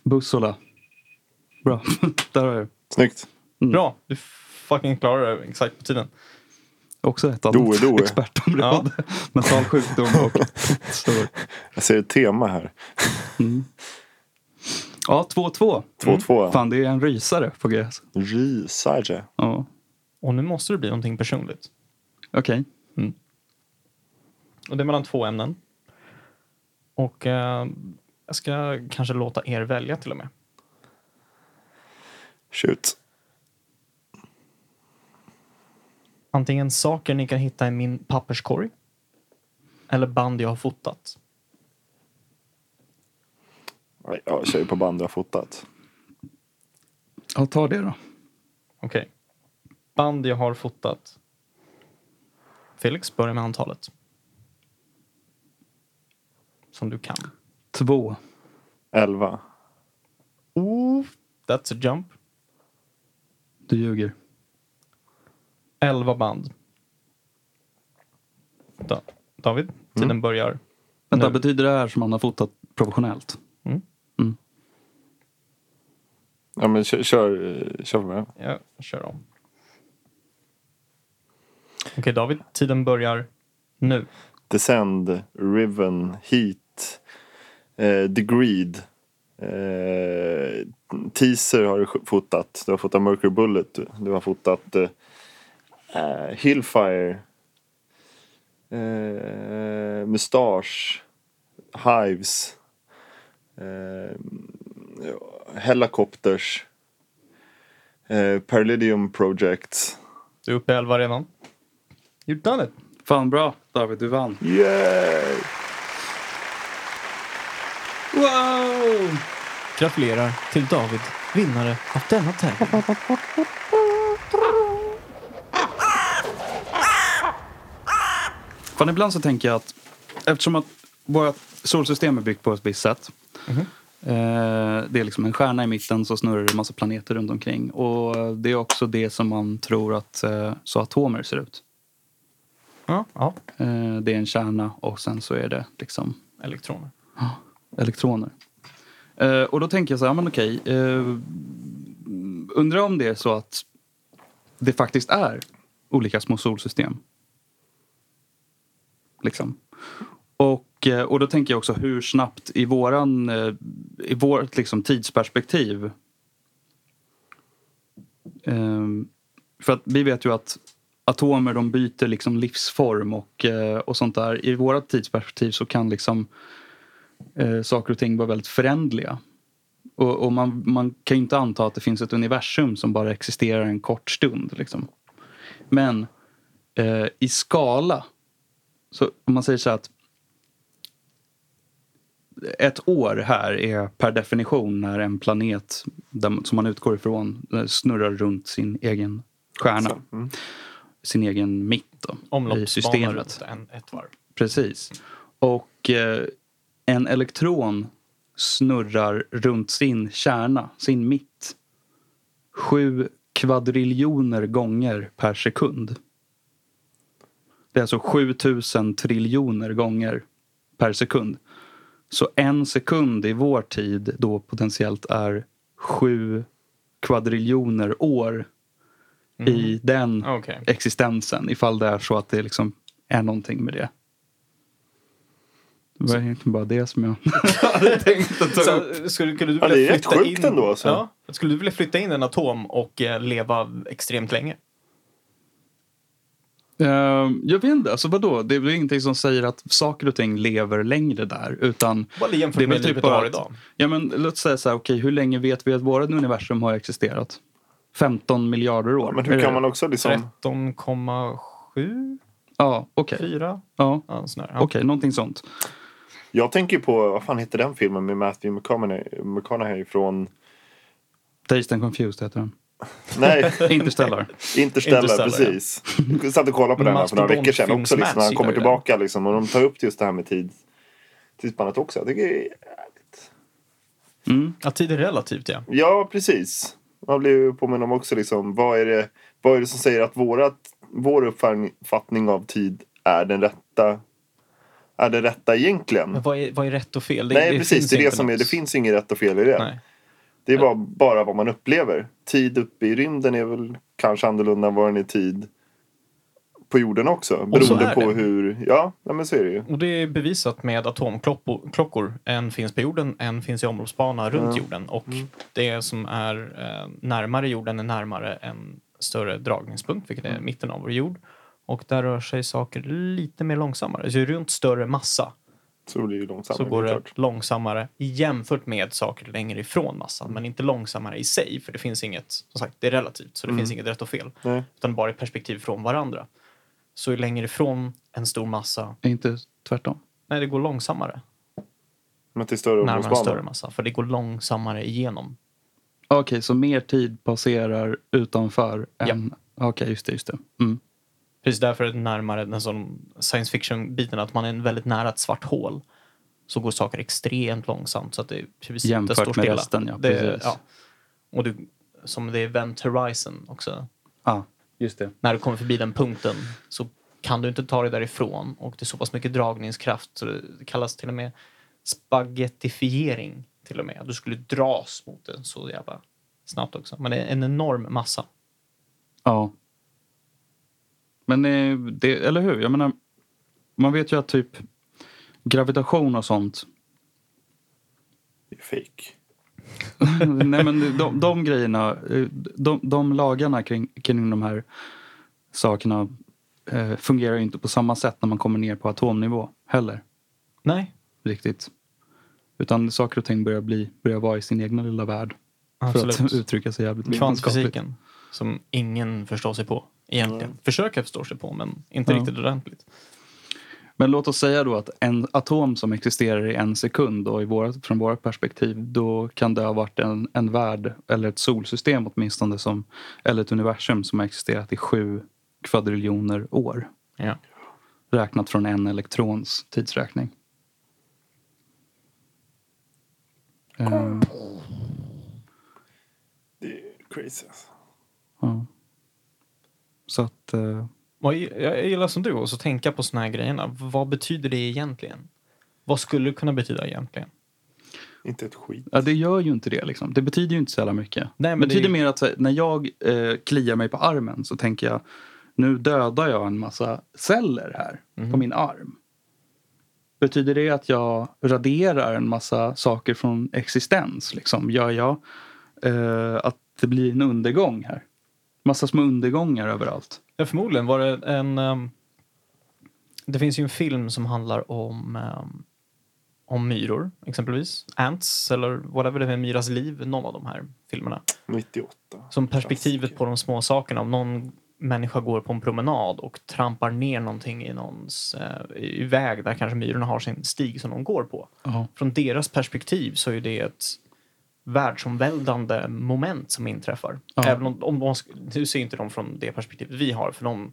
Bussola. Bra, där har jag Snyggt. Mm. Bra. Du fucking klarar det exakt på tiden. Också ett annat Doe, expertområde. Mental sjukdom och så. Jag ser ett tema här. Ja, 2-2. 2-2. Fan, det är en rysare på G. Rysare. Ja, Och nu måste det bli någonting personligt. Okej. Och det är mellan två ämnen. Och eh, jag ska kanske låta er välja till och med. Shoot. Antingen saker ni kan hitta i min papperskorg. Eller band jag har fotat. Jag kör ju på band jag har fotat. Ja, ta det då. Okej. Band jag har fotat. Felix, börja med antalet. Som du kan. Två. 11. Oh, that's a jump. Du ljuger. 11 band. Da David, tiden börjar. Vänta, Nu. betyder det här som man har fotat professionellt? Ja men kör, kör, kör mig. Jag kör om. Okej David, tiden börjar nu. Descend, Riven, Heat, eh, Degreed. Eh, teaser har du fotat. Du har fotat Mercury Bullet. Du, har fotat eh, eh, Hillfire. Eh, Mustache. Hives. Eh, Helicopters. Eh, Paralydium Project. Du är uppe i 11 redan. You've done it. Fan bra, David. Du vann. Yay! Wow! Gratulerar till David, vinnare av denna tävling. Fan, ibland så tänker jag att eftersom att vårt solsystem är byggt på ett visst sätt. Eh, det är liksom en stjärna i mitten så snurrar det en massa planeter runt omkring. Och det är också det som man tror att eh, så atomer ser ut. Ja, ja. Eh, det är en kärna och sen så är det liksom Elektroner. elektroner. Eh, och då tänker jag så här, men okej. Eh, undrar om det är så att det faktiskt är olika små solsystem. Liksom. Och, och då tänker jag också hur snabbt i våran, i vårt liksom tidsperspektiv. För att vi vet ju att atomer de byter liksom livsform och, eh, och sånt där. I vårt tidsperspektiv så kan liksom eh, saker och ting vara väldigt förändliga. Och, och man, man kan ju inte anta att det finns ett universum som bara existerar en kort stund. Liksom. Men eh, i skala, så om man säger så här att ett år här är per definition när en planet där, som man utgår ifrån eh, snurrar runt sin egen stjärna. Mm. Sin egen mitt då, i systemet. en, ett varv. Precis. Och eh, en elektron snurrar runt sin kärna, sin mitt, sju kvadriljoner gånger per sekund. Det är alltså 7000 triljoner gånger per sekund. Så en sekund i vår tid då potentiellt är sju kvadriljoner år i den Okej. existensen ifall det är så att det liksom är någonting med det. Det var egentligen bara det som jag hade tänkt att ta upp. Så, skulle, skulle du Ja, vilja det är rätt flytta sjukt in, ändå, alltså. Ja, skulle du vilja flytta in en atom och eh, leva extremt länge? Ehm, jag vet inte, alltså vadå? Det är väl ingenting som säger att saker och ting lever längre där. Utan jämfört det är med väl typ bara idag? Ja men låt säga så här, okej hur länge vet vi att vårt universum har existerat? 15 miljarder år? Ja, men hur kan man också liksom... 13,7? Ja, okej. 4? Ja, Ja. Ja. okej, någonting sånt. Jag tänker på, vad fan heter den filmen med Matthew McConaughey, McConaughey från... Dazed and Confused heter den. Nej, Interstellar. Interstellar, Interstellar, precis. Jag satt och kollade på den här för några veckor sedan också. Liksom, när han kommer tillbaka liksom, och de tar upp just det här med tid. Tidsspannet också. Jag tycker det är jävligt. Mm. Ja, tid är relativt ja. Ja, precis. Man blir ju påminn om också liksom, vad är det, vad är det som säger att vårat, vår uppfattning av tid är den rätta, är den rätta egentligen? Men vad är, vad är rätt och fel? Det, Nej, det precis. Det är det som är, det finns inget rätt och fel i det. Nej. Det är bara, bara vad man upplever. Tid uppe i rymden är väl kanske annorlunda än vad den är tid på jorden också. så Beroende på det. hur... Ja, men så är det ju. Och det är bevisat med atomklockor. En finns på jorden, en finns i omloppsbana runt Ja. jorden. Och det som är eh, närmare jorden är närmare en större dragningspunkt, vilket är mitten av vår jord. Och där rör sig saker lite mer långsammare. Så runt större massa Så blir det långsammare. så går det klart. långsammare jämfört med saker längre ifrån massan. Men inte långsammare i sig, för det finns inget, som sagt, det är relativt, så det finns inget rätt och fel. Nej. Utan bara ett perspektiv från varandra. Så ju längre ifrån en stor massa, Är inte tvärtom? nej det går långsammare Men till större närmare en större massa. För det går långsammare igenom. Okej, så mer tid passerar utanför Ja. än... Okej, just det. Just det. Mm. Precis därför är det närmare den sån science fiction-biten, att man är väldigt nära ett svart hål. Så går saker extremt långsamt så att det precis Jämfört inte står med resten, ja, det, precis. ja. Och du, som det är Event Horizon också. Ah, just det. när du kommer förbi den punkten så kan du inte ta dig därifrån och det är så pass mycket dragningskraft så det kallas till och med spagettifiering till och med. Du skulle dras mot det så jävla snabbt också. Men det är en enorm massa. Ja. Men eh, det, eller hur? Jag menar, man vet ju att typ gravitation och sånt. Det är fake. nej men de, de grejerna, eh, de, de lagarna kring, kring de här sakerna eh, fungerar ju inte på samma sätt när man kommer ner på atomnivå heller. Nej, Riktigt. Utan saker och ting börjar, bli, börjar vara i sin egna lilla värld. För att absolut. uttrycka sig jävligt. Kvantfysiken som ingen förstår sig på egentligen. Försöker förstå sig på men inte Ja. riktigt ordentligt. Men låt oss säga då att en atom som existerar i en sekund och i våra, från vårt perspektiv då kan det ha varit en, en värld eller ett solsystem åtminstone som, eller ett universum som har existerat i sju kvadriljoner år. Ja. Räknat från en elektrons tidsräkning. Eh, Det är crazy alltså. ja. Så att... Jag gillar som du också att tänka på såna här grejerna. Vad betyder det egentligen? Vad skulle det kunna betyda egentligen? Inte ett skit. Ja, det gör ju inte det. Liksom. Det betyder ju inte så jävla mycket. Nej, det men det betyder är- mer att här, när jag eh, kliar mig på armen så tänker jag nu dödar jag en massa celler här Mhm. på min arm. Betyder det att jag raderar en massa saker från existens? Liksom? Gör jag eh, att det blir en undergång här? Massa små undergångar överallt. Ja, förmodligen var det en... ehm, det finns ju en film som handlar om, ehm, om myror, exempelvis. Ants, eller whatever det är, myras liv, någon av de här filmerna. 98. Som perspektivet Klassiker. på de små sakerna. Om någon människa går på en promenad och trampar ner någonting i någons i väg där kanske myrorna har sin stig som de går på. Ja. Från deras perspektiv så är det ett världsomvälvande moment som inträffar. Ja. Även om, om sk- nu ser inte de från det perspektivet vi har, för de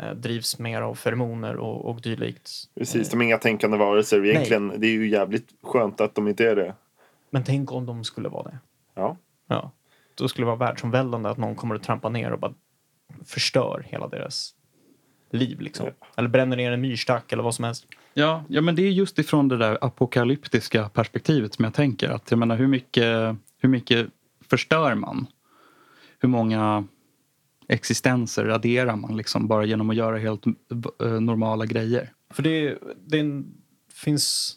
eh, drivs mer av feromoner och, och dylikt. Precis, de är inga tänkande varelser. Egentligen, det är ju jävligt skönt att de inte är det. Men tänk om de skulle vara det. Ja. Ja. Då skulle det vara världsomvälvande att någon kommer att trampa ner och bara förstör hela deras liv. Liksom. Eller bränner ner en myrstack eller vad som helst. Ja, ja, men det är just ifrån det där apokalyptiska perspektivet som jag tänker. Att jag menar, hur mycket, hur mycket förstör man? Hur många existenser raderar man liksom bara genom att göra helt eh, normala grejer? För det, det finns,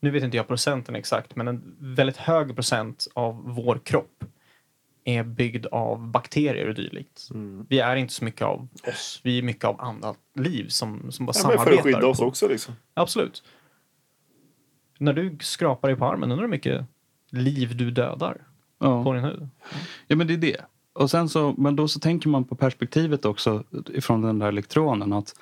nu vet inte jag procenten exakt, men en väldigt hög procent av vår kropp är byggd av bakterier och dylikt. Vi är inte så mycket av oss, vi är mycket av annat liv som, som bara ja men för samarbetar. att skydda oss på- också liksom. Absolut. När du skrapar dig på armen, undrar hur mycket liv du dödar Ja. på din hud? Ja, men det är det. Och sen så, men då så tänker man på perspektivet också ifrån den där elektronen att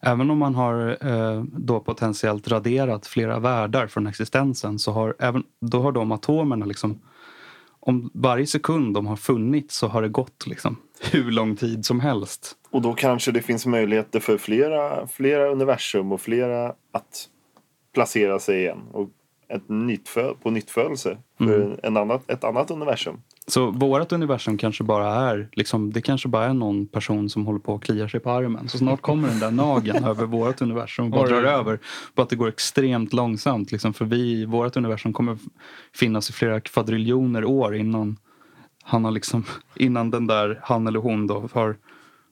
även om man har eh, då potentiellt raderat flera världar från existensen så har även, då har de atomerna liksom om varje sekund de har funnits så har det gått liksom hur lång tid som helst. Och då kanske det finns möjligheter för flera, flera universum och flera att placera sig igen. Och ett nytt på nyttfödelse för Mm. en annat, ett annat universum. Så vårt universum kanske bara är liksom, det kanske bara är någon person som håller på och kliar sig på armen. Så snart kommer den där nageln över vårt universum och bara drar över. Bara att det går extremt långsamt. Liksom, för vi, vårt universum kommer finnas i flera kvadriljoner år innan han har liksom, innan den där han eller hon då har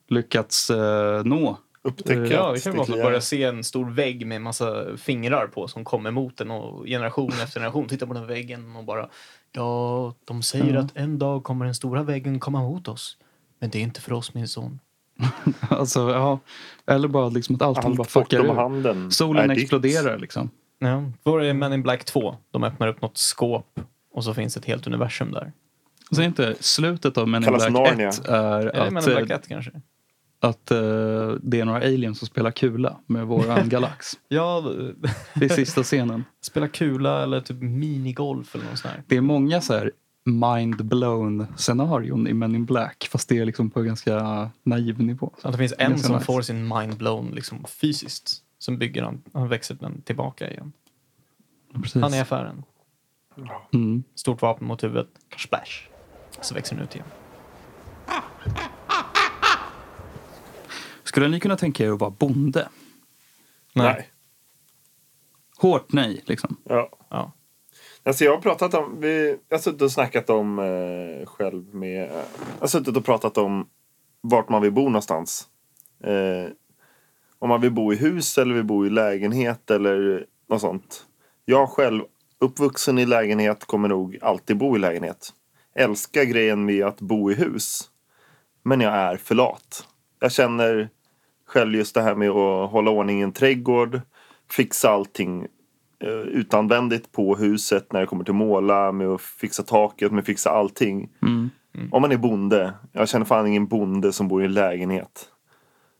lyckats eh, nå. Upptäcka Ja, att det kan vara att börja se en stor vägg med massa fingrar på som kommer mot en och generation efter generation tittar på den väggen och bara Ja, de säger Ja. att en dag kommer den stora väggen komma mot oss. Men det är inte för oss min son. Alltså, ja, eller bara liksom att allting bara Allt fuckar bortom ur. handen Solen är ditt. exploderar liksom. Ja, då är Men in Black 2. De öppnar upp något skåp och så finns ett helt universum där. Så är inte slutet av Men in Black Narnia. 1 är Är det Men att, in Black eh, 1 kanske? Att eh, det är några aliens som spelar kula med våran galax. Ja, Det är sista scenen. spela kula eller typ minigolf eller något sånt. Det är många så här mind-blown scenarion i Men in Black fast det är liksom på ganska naiv nivå. Så att det finns en Ganska som nice. får sin mind blown liksom fysiskt. Sen bygger han, han växer den tillbaka igen. Precis. Han är i affären. Mm. Stort vapen mot huvudet. Splash. Så växer den ut igen. Skulle ni kunna tänka er att vara bonde? Nej. Hårt nej, liksom. Ja. Ja. Alltså jag har pratat om, vi, jag har suttit och snackat om eh, själv med, jag har suttit och pratat om vart man vill bo någonstans. Eh, om man vill bo i hus eller vill bo i lägenhet eller något sånt. Jag själv, uppvuxen i lägenhet, kommer nog alltid bo i lägenhet. Älskar grejen med att bo i hus. Men jag är för lat. Jag känner själv just det här med att hålla ordning i en trädgård, fixa allting eh, utanvändigt på huset när det kommer till måla, med att fixa taket, med att fixa allting. Mm. Om man är bonde, jag känner fan ingen bonde som bor i en lägenhet.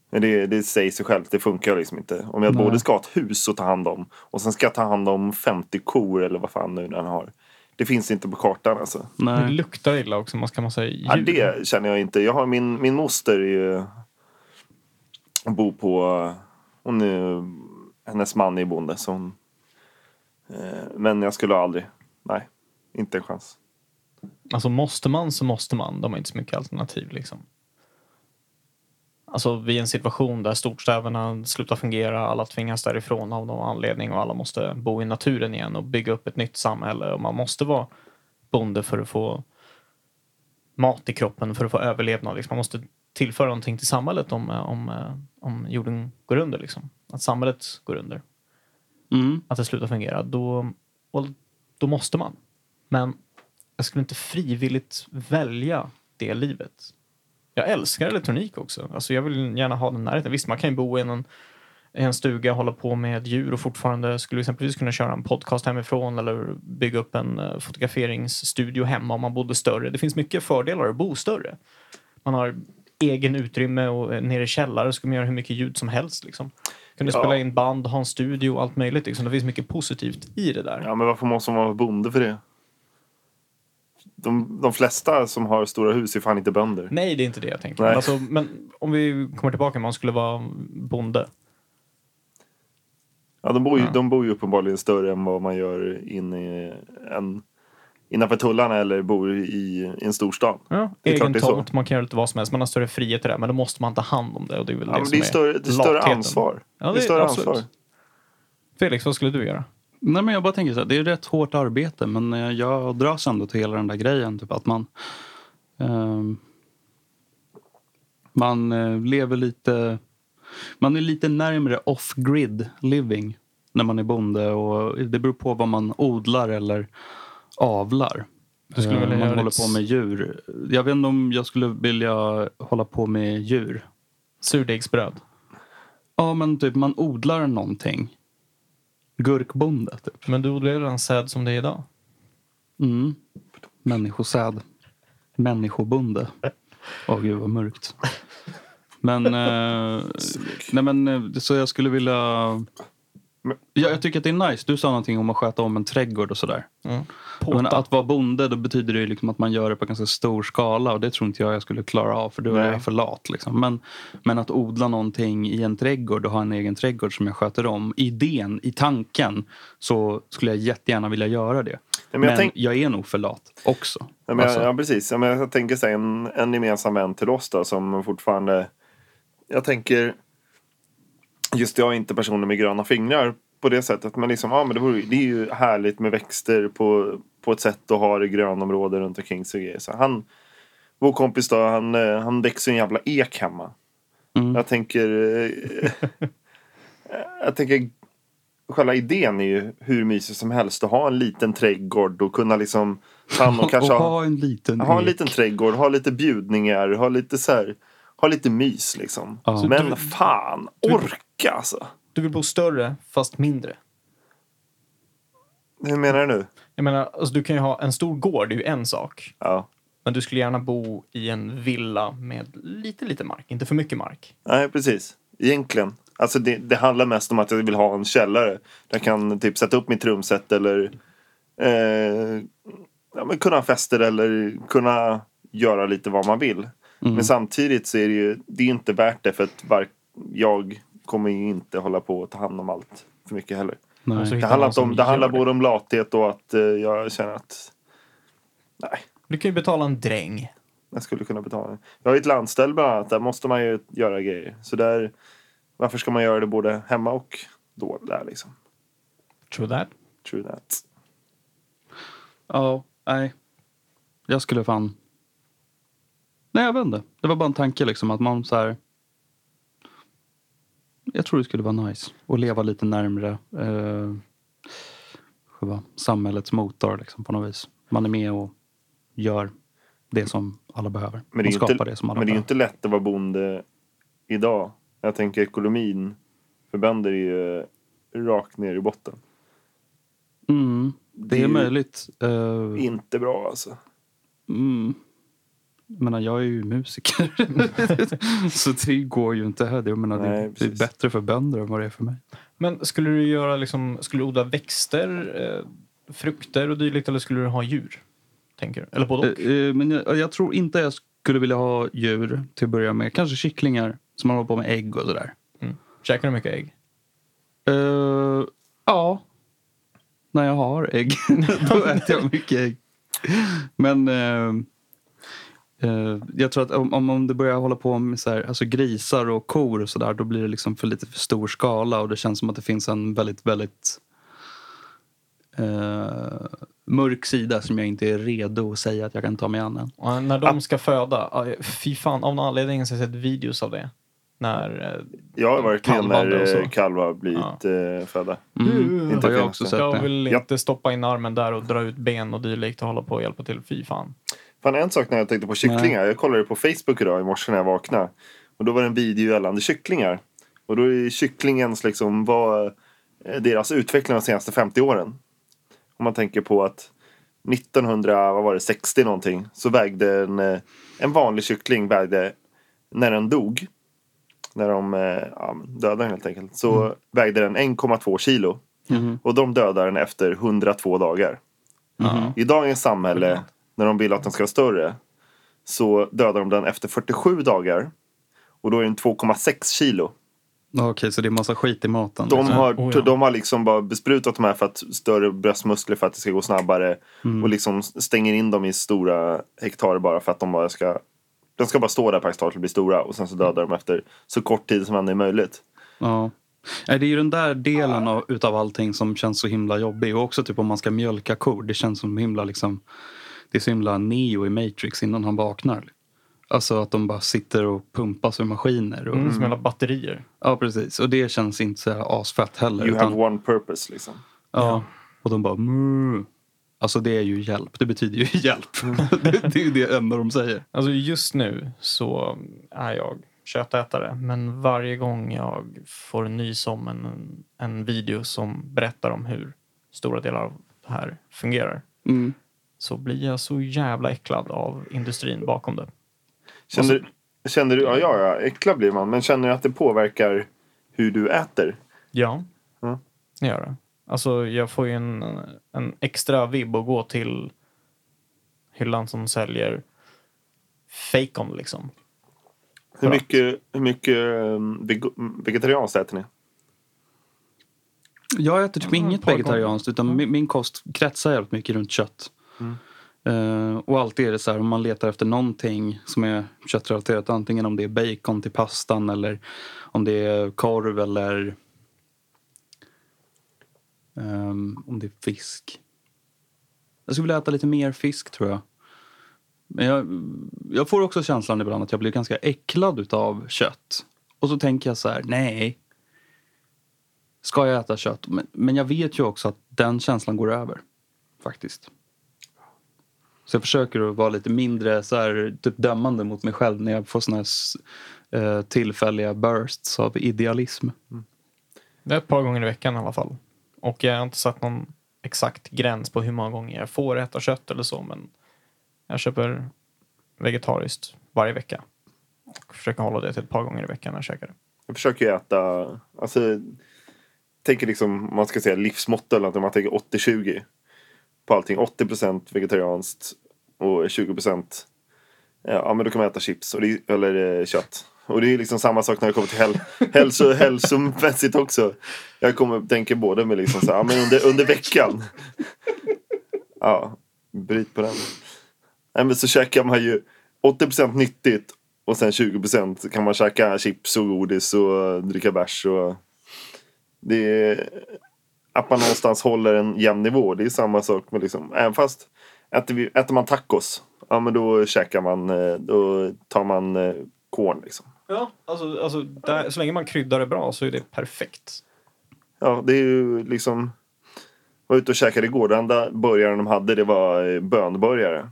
Men det, det säger sig självt, det funkar liksom inte. Om jag Nej. både ska ha ett hus att ta hand om och sen ska jag ta hand om 50 kor eller vad fan nu den har. Det finns inte på kartan alltså. Det Nej. luktar illa också, man ska man säga Ja, det känner jag inte. Jag har min, min moster är ju, hon bor på, hon är, hennes man är bonde så hon, eh, men jag skulle aldrig, nej, inte en chans. Alltså måste man så måste man. De har inte så mycket alternativ liksom. Alltså vid en situation där storstäderna slutar fungera, alla tvingas därifrån av någon anledning och alla måste bo i naturen igen och bygga upp ett nytt samhälle och man måste vara bonde för att få mat i kroppen, för att få överlevnad. Liksom. Man måste tillföra någonting till samhället om, eh, om, eh, om jorden går under. Liksom. Att samhället går under. Mm. att det slutar fungera, då, och då måste man. Men jag skulle inte frivilligt välja det livet. Jag älskar elektronik också. Alltså jag vill gärna ha den närheten. Visst, man kan ju bo i en, i en stuga och hålla på med djur och fortfarande skulle exempelvis kunna köra en podcast hemifrån eller bygga upp en eh, fotograferingsstudio hemma om man bodde större. Det finns mycket fördelar att bo större. Man har egen utrymme och eh, nere i källare ska man göra hur mycket ljud som helst. Liksom. Kunde Ja. spela in band, ha en studio och allt möjligt. Liksom. Det finns mycket positivt i det där. Ja, men varför måste man vara bonde för det? De, de flesta som har stora hus är fan inte bönder. Nej, det är inte det jag tänker. Men, alltså, men om vi kommer tillbaka, man skulle vara bonde. Ja, de, bor ju, Ja. de bor ju uppenbarligen större än vad man gör inne i en, innanför tullarna eller bor i, i en storstad. Ja, Det är klart egen tomt, man kan göra lite vad som helst. Man har större frihet i det, men då måste man ta hand om det. Och det är väl Ja, det men som det är större, det är större ansvar. Ja, det det är större absolut. ansvar. Felix, vad skulle du göra? Nej, men jag bara tänker så här, det är rätt hårt arbete men eh, jag dras ändå till hela den där grejen. Typ att man ehm, man eh, lever lite man är lite närmare off-grid living när man är bonde och det beror på vad man odlar eller avlar. Du skulle Eh, vilja man göra håller ditt- på med djur. Jag vet inte om jag skulle vilja hålla på med djur. Surdegsbröd. Ja, men typ man odlar någonting. Gurkbonde, typ. Men du odlar ju redan säd som det är idag. Mm. Människosäd. Människobonde. Åh gud vad mörkt. Men, eh, nej men eh, så jag skulle vilja... Ja, jag tycker att det är nice. Du sa någonting om att sköta om en trädgård och sådär. Mm. Men att vara bonde då betyder det liksom att man gör det på ganska stor skala och det tror inte jag jag skulle klara av för då är jag för lat. Liksom. Men, men att odla någonting i en trädgård och ha en egen trädgård som jag sköter om. Idén, i tanken så skulle jag jättegärna vilja göra det. men Men, jag tänk- jag är nog för lat också. Ja, men, Alltså, ja precis. Ja, men jag tänker så här, en, en gemensam vän till oss då som fortfarande... Jag tänker... Just jag är inte personer med gröna fingrar på det sättet. Men liksom, ja, men det, vore, det är ju härligt med växter på, på ett sätt och ha det grönområde runt omkring sig. och. Så han, vår kompis då, han, eh, han växer en jävla ek hemma. Mm. Jag tänker... eh, jag tänker... Själva idén är ju hur mysigt som helst att ha en liten trädgård och kunna liksom hand om och kanske... ha en liten Ha en liten trädgård, ha lite bjudningar, ha lite så här, ha lite mys liksom. Ja. Så Men du- fan, du- orka alltså. Du vill bo större, fast mindre. Hur menar du nu? Jag menar, alltså, du kan ju ha en stor gård, det är ju en sak. Ja. Men du skulle gärna bo i en villa med lite, lite mark. Inte för mycket mark. Nej, precis. Egentligen. Alltså det, det handlar mest om att jag vill ha en källare. Där jag kan typ sätta upp mitt trumset eller eh, ja, men kunna ha fester eller kunna göra lite vad man vill. Mm. Men samtidigt så är det ju det är inte värt det för att var, jag kommer ju inte hålla på och ta hand om allt för mycket heller. Nej. Det handlar, om, det handlar både om lathet och att eh, jag känner att nej, Du kan ju betala en dräng. jag skulle kunna betala. Jag har ju ett landställ bland annat. Där måste man ju göra grejer. Så där, varför ska man göra det både hemma och då där liksom? True that. True that. Ja, nej. Jag skulle fan... Nej, jag vet inte. Det var bara en tanke liksom att man så här... Jag tror det skulle vara nice att leva lite närmre eh, själva samhällets motor liksom, på något vis. Man är med och gör det som alla behöver. Men det är inte, det som alla men det är inte lätt att vara bonde idag. Jag tänker ekonomin för bönder är ju rakt ner i botten. Mm, det är ju möjligt. Eh, Inte bra alltså. Mm. Jag menar, jag är ju musiker. så det går ju inte här. Jag menar, Nej, det, det är bättre för bönder än vad det är för mig. Men skulle du göra liksom, skulle du odla växter, eh, frukter och dylikt eller skulle du ha djur? Tänker du? Eller både och? Eh, eh, Men jag, jag tror inte jag skulle vilja ha djur till att börja med. Kanske kycklingar som man håller på med ägg och sådär. Mm. Käkar du mycket ägg? Uh, ja. När jag har ägg. Då äter jag mycket ägg. Men eh, jag tror att om, om- du börjar hålla på med så här, alltså grisar och kor och sådär då blir det liksom för lite för stor skala och det känns som att det finns en väldigt, väldigt eh, mörk sida som jag inte är redo att säga att jag kan ta mig an än. Och när de ska föda, ja, fy fan, av någon anledning så har jag sett videos av det. När... eh, Ja, verkligen Kalvande och när kalvar blivit eh, födda. Mm. Inte har jag också sett Jag det. vill Ja. inte stoppa in armen där och dra ut ben och dylikt och hålla på och hjälpa till. Fy fan. Fan, en sak när jag tänkte på kycklingar. Jag kollade på Facebook idag i morse när jag vaknade. Och då var det en video gällande kycklingar. Och då är kycklingens liksom vad eh, deras utveckling de senaste 50 åren. Om man tänker på att 1900, vad var det, 60 någonting. Så vägde en, eh, en vanlig kyckling vägde, när den dog. När de eh, ja, dödade den helt enkelt. Så vägde den 1,2 kilo. Mhm. Och de dödar den efter 102 dagar. Mhm. I dagens samhälle, när de vill att den ska vara större, så dödar de den efter 47 dagar. Och då är den 2,6 kilo. Okej, så det är massa skit i maten. De liksom. har, Oh, ja. de har liksom bara besprutat de här för att större bröstmuskler för att det ska gå snabbare. Mm. Och liksom stänger in dem i stora hektar bara för att de bara ska de ska bara stå där praktiskt taget och bli stora och sen så dödar de efter så kort tid som det är möjligt. Ja. Det är ju den där delen av, utav allting som känns så himla jobbig. Och också typ om man ska mjölka kor. Det känns som himla liksom... Det är så himla neo i Matrix innan han vaknar. Alltså att de bara sitter och pumpas ur maskiner. Och, Mm, som jävla batterier. Ja, precis. Och det känns inte så här asfett heller. You utan, have one purpose liksom. ja. Och de bara... "Moo." Alltså det är ju hjälp. Det betyder ju hjälp. det, det är ju det enda de säger. Alltså just nu så är jag köttätare. Men varje gång jag får en nys om en, en video som berättar om hur stora delar av det här fungerar. Mm. Så blir jag så jävla äcklad av industrin bakom det. Känner, känner du, ja, ja, ja, äcklad blir man. Men känner du att det påverkar hur du äter? Ja, Ja. det gör det. Alltså jag får ju en, en extra vibb att gå till hyllan som säljer fejkon liksom. Hur mycket, hur mycket um, veg- vegetarianskt äter ni? Jag äter typ Ja, inget vegetarianskt utan min, min kost kretsar jävligt mycket runt kött. Uh, och alltid är det så här om man letar efter någonting som är köttrelaterat. Antingen om det är bacon till pastan eller om det är korv eller um, om det är fisk. Jag skulle vilja äta lite mer fisk tror jag. Men jag, jag får också känslan ibland att jag blir ganska äcklad utav kött. Och så tänker jag så här, nej. Ska jag äta kött? Men, men jag vet ju också att den känslan går över. Faktiskt. Så jag försöker att vara lite mindre så här, typ dömande mot mig själv när jag får såna här eh, tillfälliga bursts av idealism. Det är ett par gånger i veckan i alla fall. Och jag har inte satt någon exakt gräns på hur många gånger jag får äta kött eller så, men jag köper vegetariskt varje vecka. Och försöker hålla det till ett par gånger i veckan när jag käkar det. Jag försöker ju äta, alltså, tänker liksom, om man ska säga livsmotto eller något, om man tänker 80-20 på allting. 80% vegetarianskt och 20% ja men då kan man äta chips och det, eller eh, kött. Och det är liksom samma sak när det kommer till häl, hälso, hälsomässigt också. Jag kommer tänka både med liksom så här, men under, under veckan. Ja, bryt på den. Nej men så käkar man ju 80% nyttigt och sen 20% kan man käka chips och godis och dricka bärs och det är att man någonstans håller en jämn nivå. Det är samma sak med liksom, även fast äter, vi, äter man tacos, ja men då käkar man, eh, då tar man eh, korn liksom. Ja, alltså, alltså där, så länge man kryddar det bra så är det perfekt. Ja, det är ju liksom, jag var ute och käkade igår, den enda burgaren de hade det var eh, bönburgare.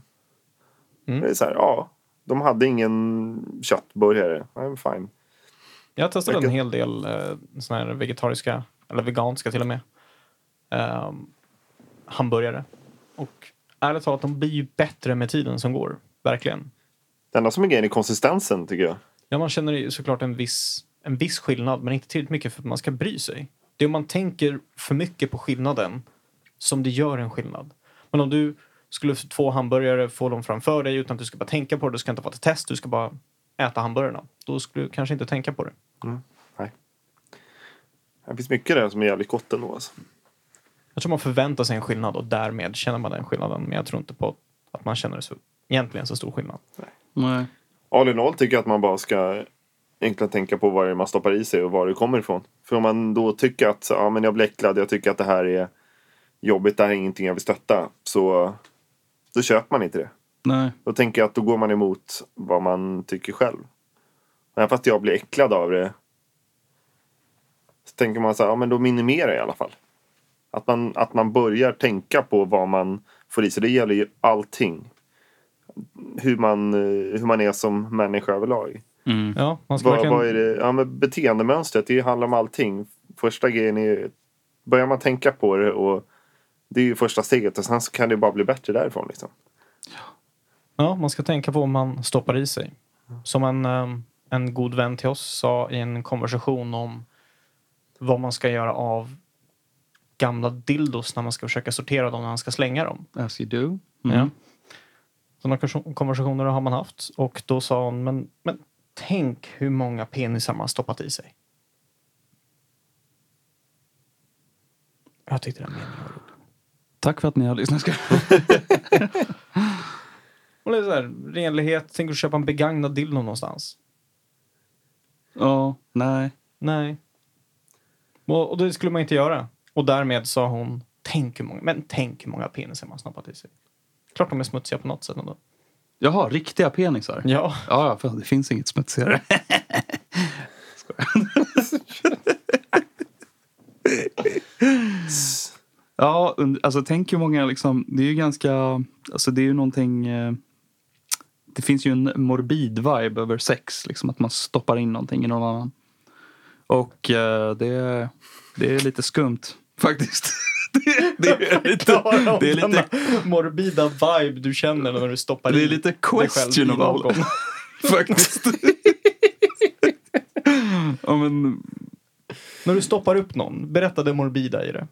Mm. Det är så här, ja, de hade ingen köttburgare. I'm fine. Jag har testat en hel del eh, såna här vegetariska, eller veganska till och med, ehm, hamburgare. Och ärligt talat, de blir ju bättre med tiden som går. Verkligen. Det enda som är grejen är konsistensen tycker jag. Ja, man känner ju såklart en viss, en viss skillnad, men inte tillräckligt mycket för att man ska bry sig. Det är om man tänker för mycket på skillnaden som det gör en skillnad. Men om du skulle få två hamburgare, få dem framför dig utan att du ska bara tänka på det, du ska inte vara till test, du ska bara äta hamburgarna. Då skulle du kanske inte tänka på det. Nej. Det finns mycket där som är jävligt gott ändå. Alltså. Jag tror man förväntar sig en skillnad och därmed känner man den skillnaden. Men jag tror inte på att man känner så, egentligen så stor skillnad. Nej. All in all tycker jag att man bara ska egentligen tänka på vad det är man stoppar i sig och var det kommer ifrån. För om man då tycker att ja, men jag blir äcklad, jag tycker att det här är jobbigt, det här är ingenting jag vill stötta. Så då köper man inte det. Nej. Då tänker jag att då går man emot vad man tycker själv. Även fast jag blir äcklad av det. Så tänker man så här, ja men då minimerar jag i alla fall. Att man, att man börjar tänka på vad man får i sig. Det gäller ju allting. Hur man, eh, hur man är som människa överlag. Mm. Ja, man ska Vad, verkligen... vad är det? Ja, men beteendemönstret, det handlar om allting. Första grejen är börjar man tänka på det och det är ju första steget och sen så kan det bara bli bättre därifrån. Liksom. Ja, man ska tänka på vad man stoppar i sig. Som en, ehm, en god vän till oss sa i en konversation om vad man ska göra av gamla dildos när man ska försöka sortera dem när man ska slänga dem. As you do. Mm. Ja. Sådana konversa- konversationer har man haft och då sa hon, men, men tänk hur många penisar man stoppat i sig. Jag tyckte den meningen var rolig. Tack för att ni har lyssnat. Och det är så här, renlighet, tänker du köpa en begagnad dildo någonstans? Ja, nej. Nej. Och, och det skulle man inte göra. Och därmed sa hon, tänk hur många, men tänk hur många penisar man snappat i sig. Klart de är smutsiga på något sätt ändå. Jaha, riktiga penisar? Ja. Ja, för det finns inget smutsigare. Skojar. ja, alltså tänk hur många liksom, det är ju ganska, alltså det är ju någonting, eh, det finns ju en morbid vibe över sex, liksom att man stoppar in någonting i någon annan. Och eh, det, det är lite skumt faktiskt. det, det är lite, det är lite morbida vibe du känner när du stoppar det är lite questionable. Faktiskt. ja, men, När du stoppar upp någon, berätta det morbida i det.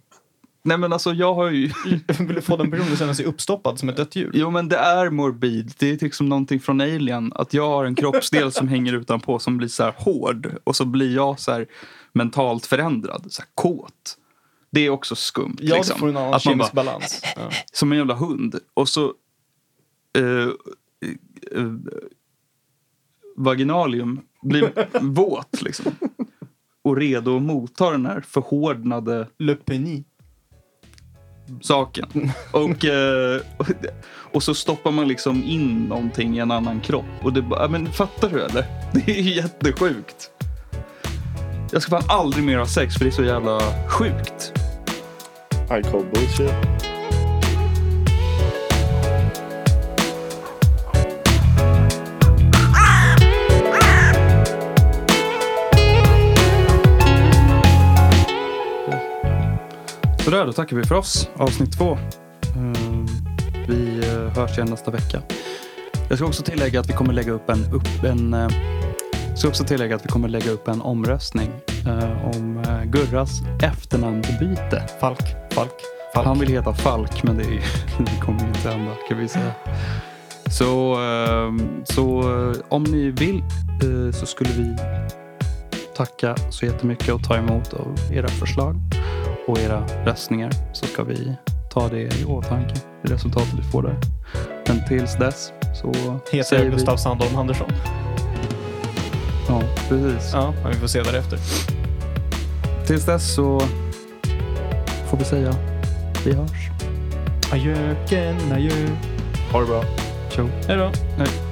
nej men alltså jag har ju... Vill få den personen att känna sig uppstoppad som ett dött djur? Jo men det är morbid. Det är liksom någonting från Alien. Att jag har en kroppsdel som hänger utanpå som blir så här hård. Och så blir jag så här mentalt förändrad. Så här kåt. Det är också skumt. Ja, liksom. får en annan Att man bara, balans. Ja. som en jävla hund. Och så... eh, eh, vaginalium blir våt liksom. Och redo att motta den här förhårdnade Le Penny. saken. Och, eh, och, och så stoppar man liksom in någonting i en annan kropp. Och det bara, men fattar du eller? Det är ju jättesjukt. Jag ska fan aldrig mer ha sex för det är så jävla sjukt. I call bullshit. Sådär, då tackar vi för oss. Avsnitt två. Ehm, Vi eh, hörs igen nästa vecka. Jag ska också tillägga att vi kommer lägga upp en, upp en eh, jag ska också tillägga att vi kommer lägga upp en omröstning eh, om eh, Gurras efternamnsbyte. Falk. Falk. Falk. Han vill heta Falk, men det, är, det kommer inte hända kan vi säga. Så, ehm, så eh, om ni vill eh, så skulle vi tacka så jättemycket och ta emot av era förslag och era röstningar så ska vi ta det i åtanke, det resultatet vi får där. Men tills dess så Heter säger jag vi... Gustav Sandholm Andersson? Ja, precis. Ja, vi får se därefter. Tills dess så får vi säga vi hörs. Adjöken, adjö. Ha det bra. Ciao. Hej då. Hej.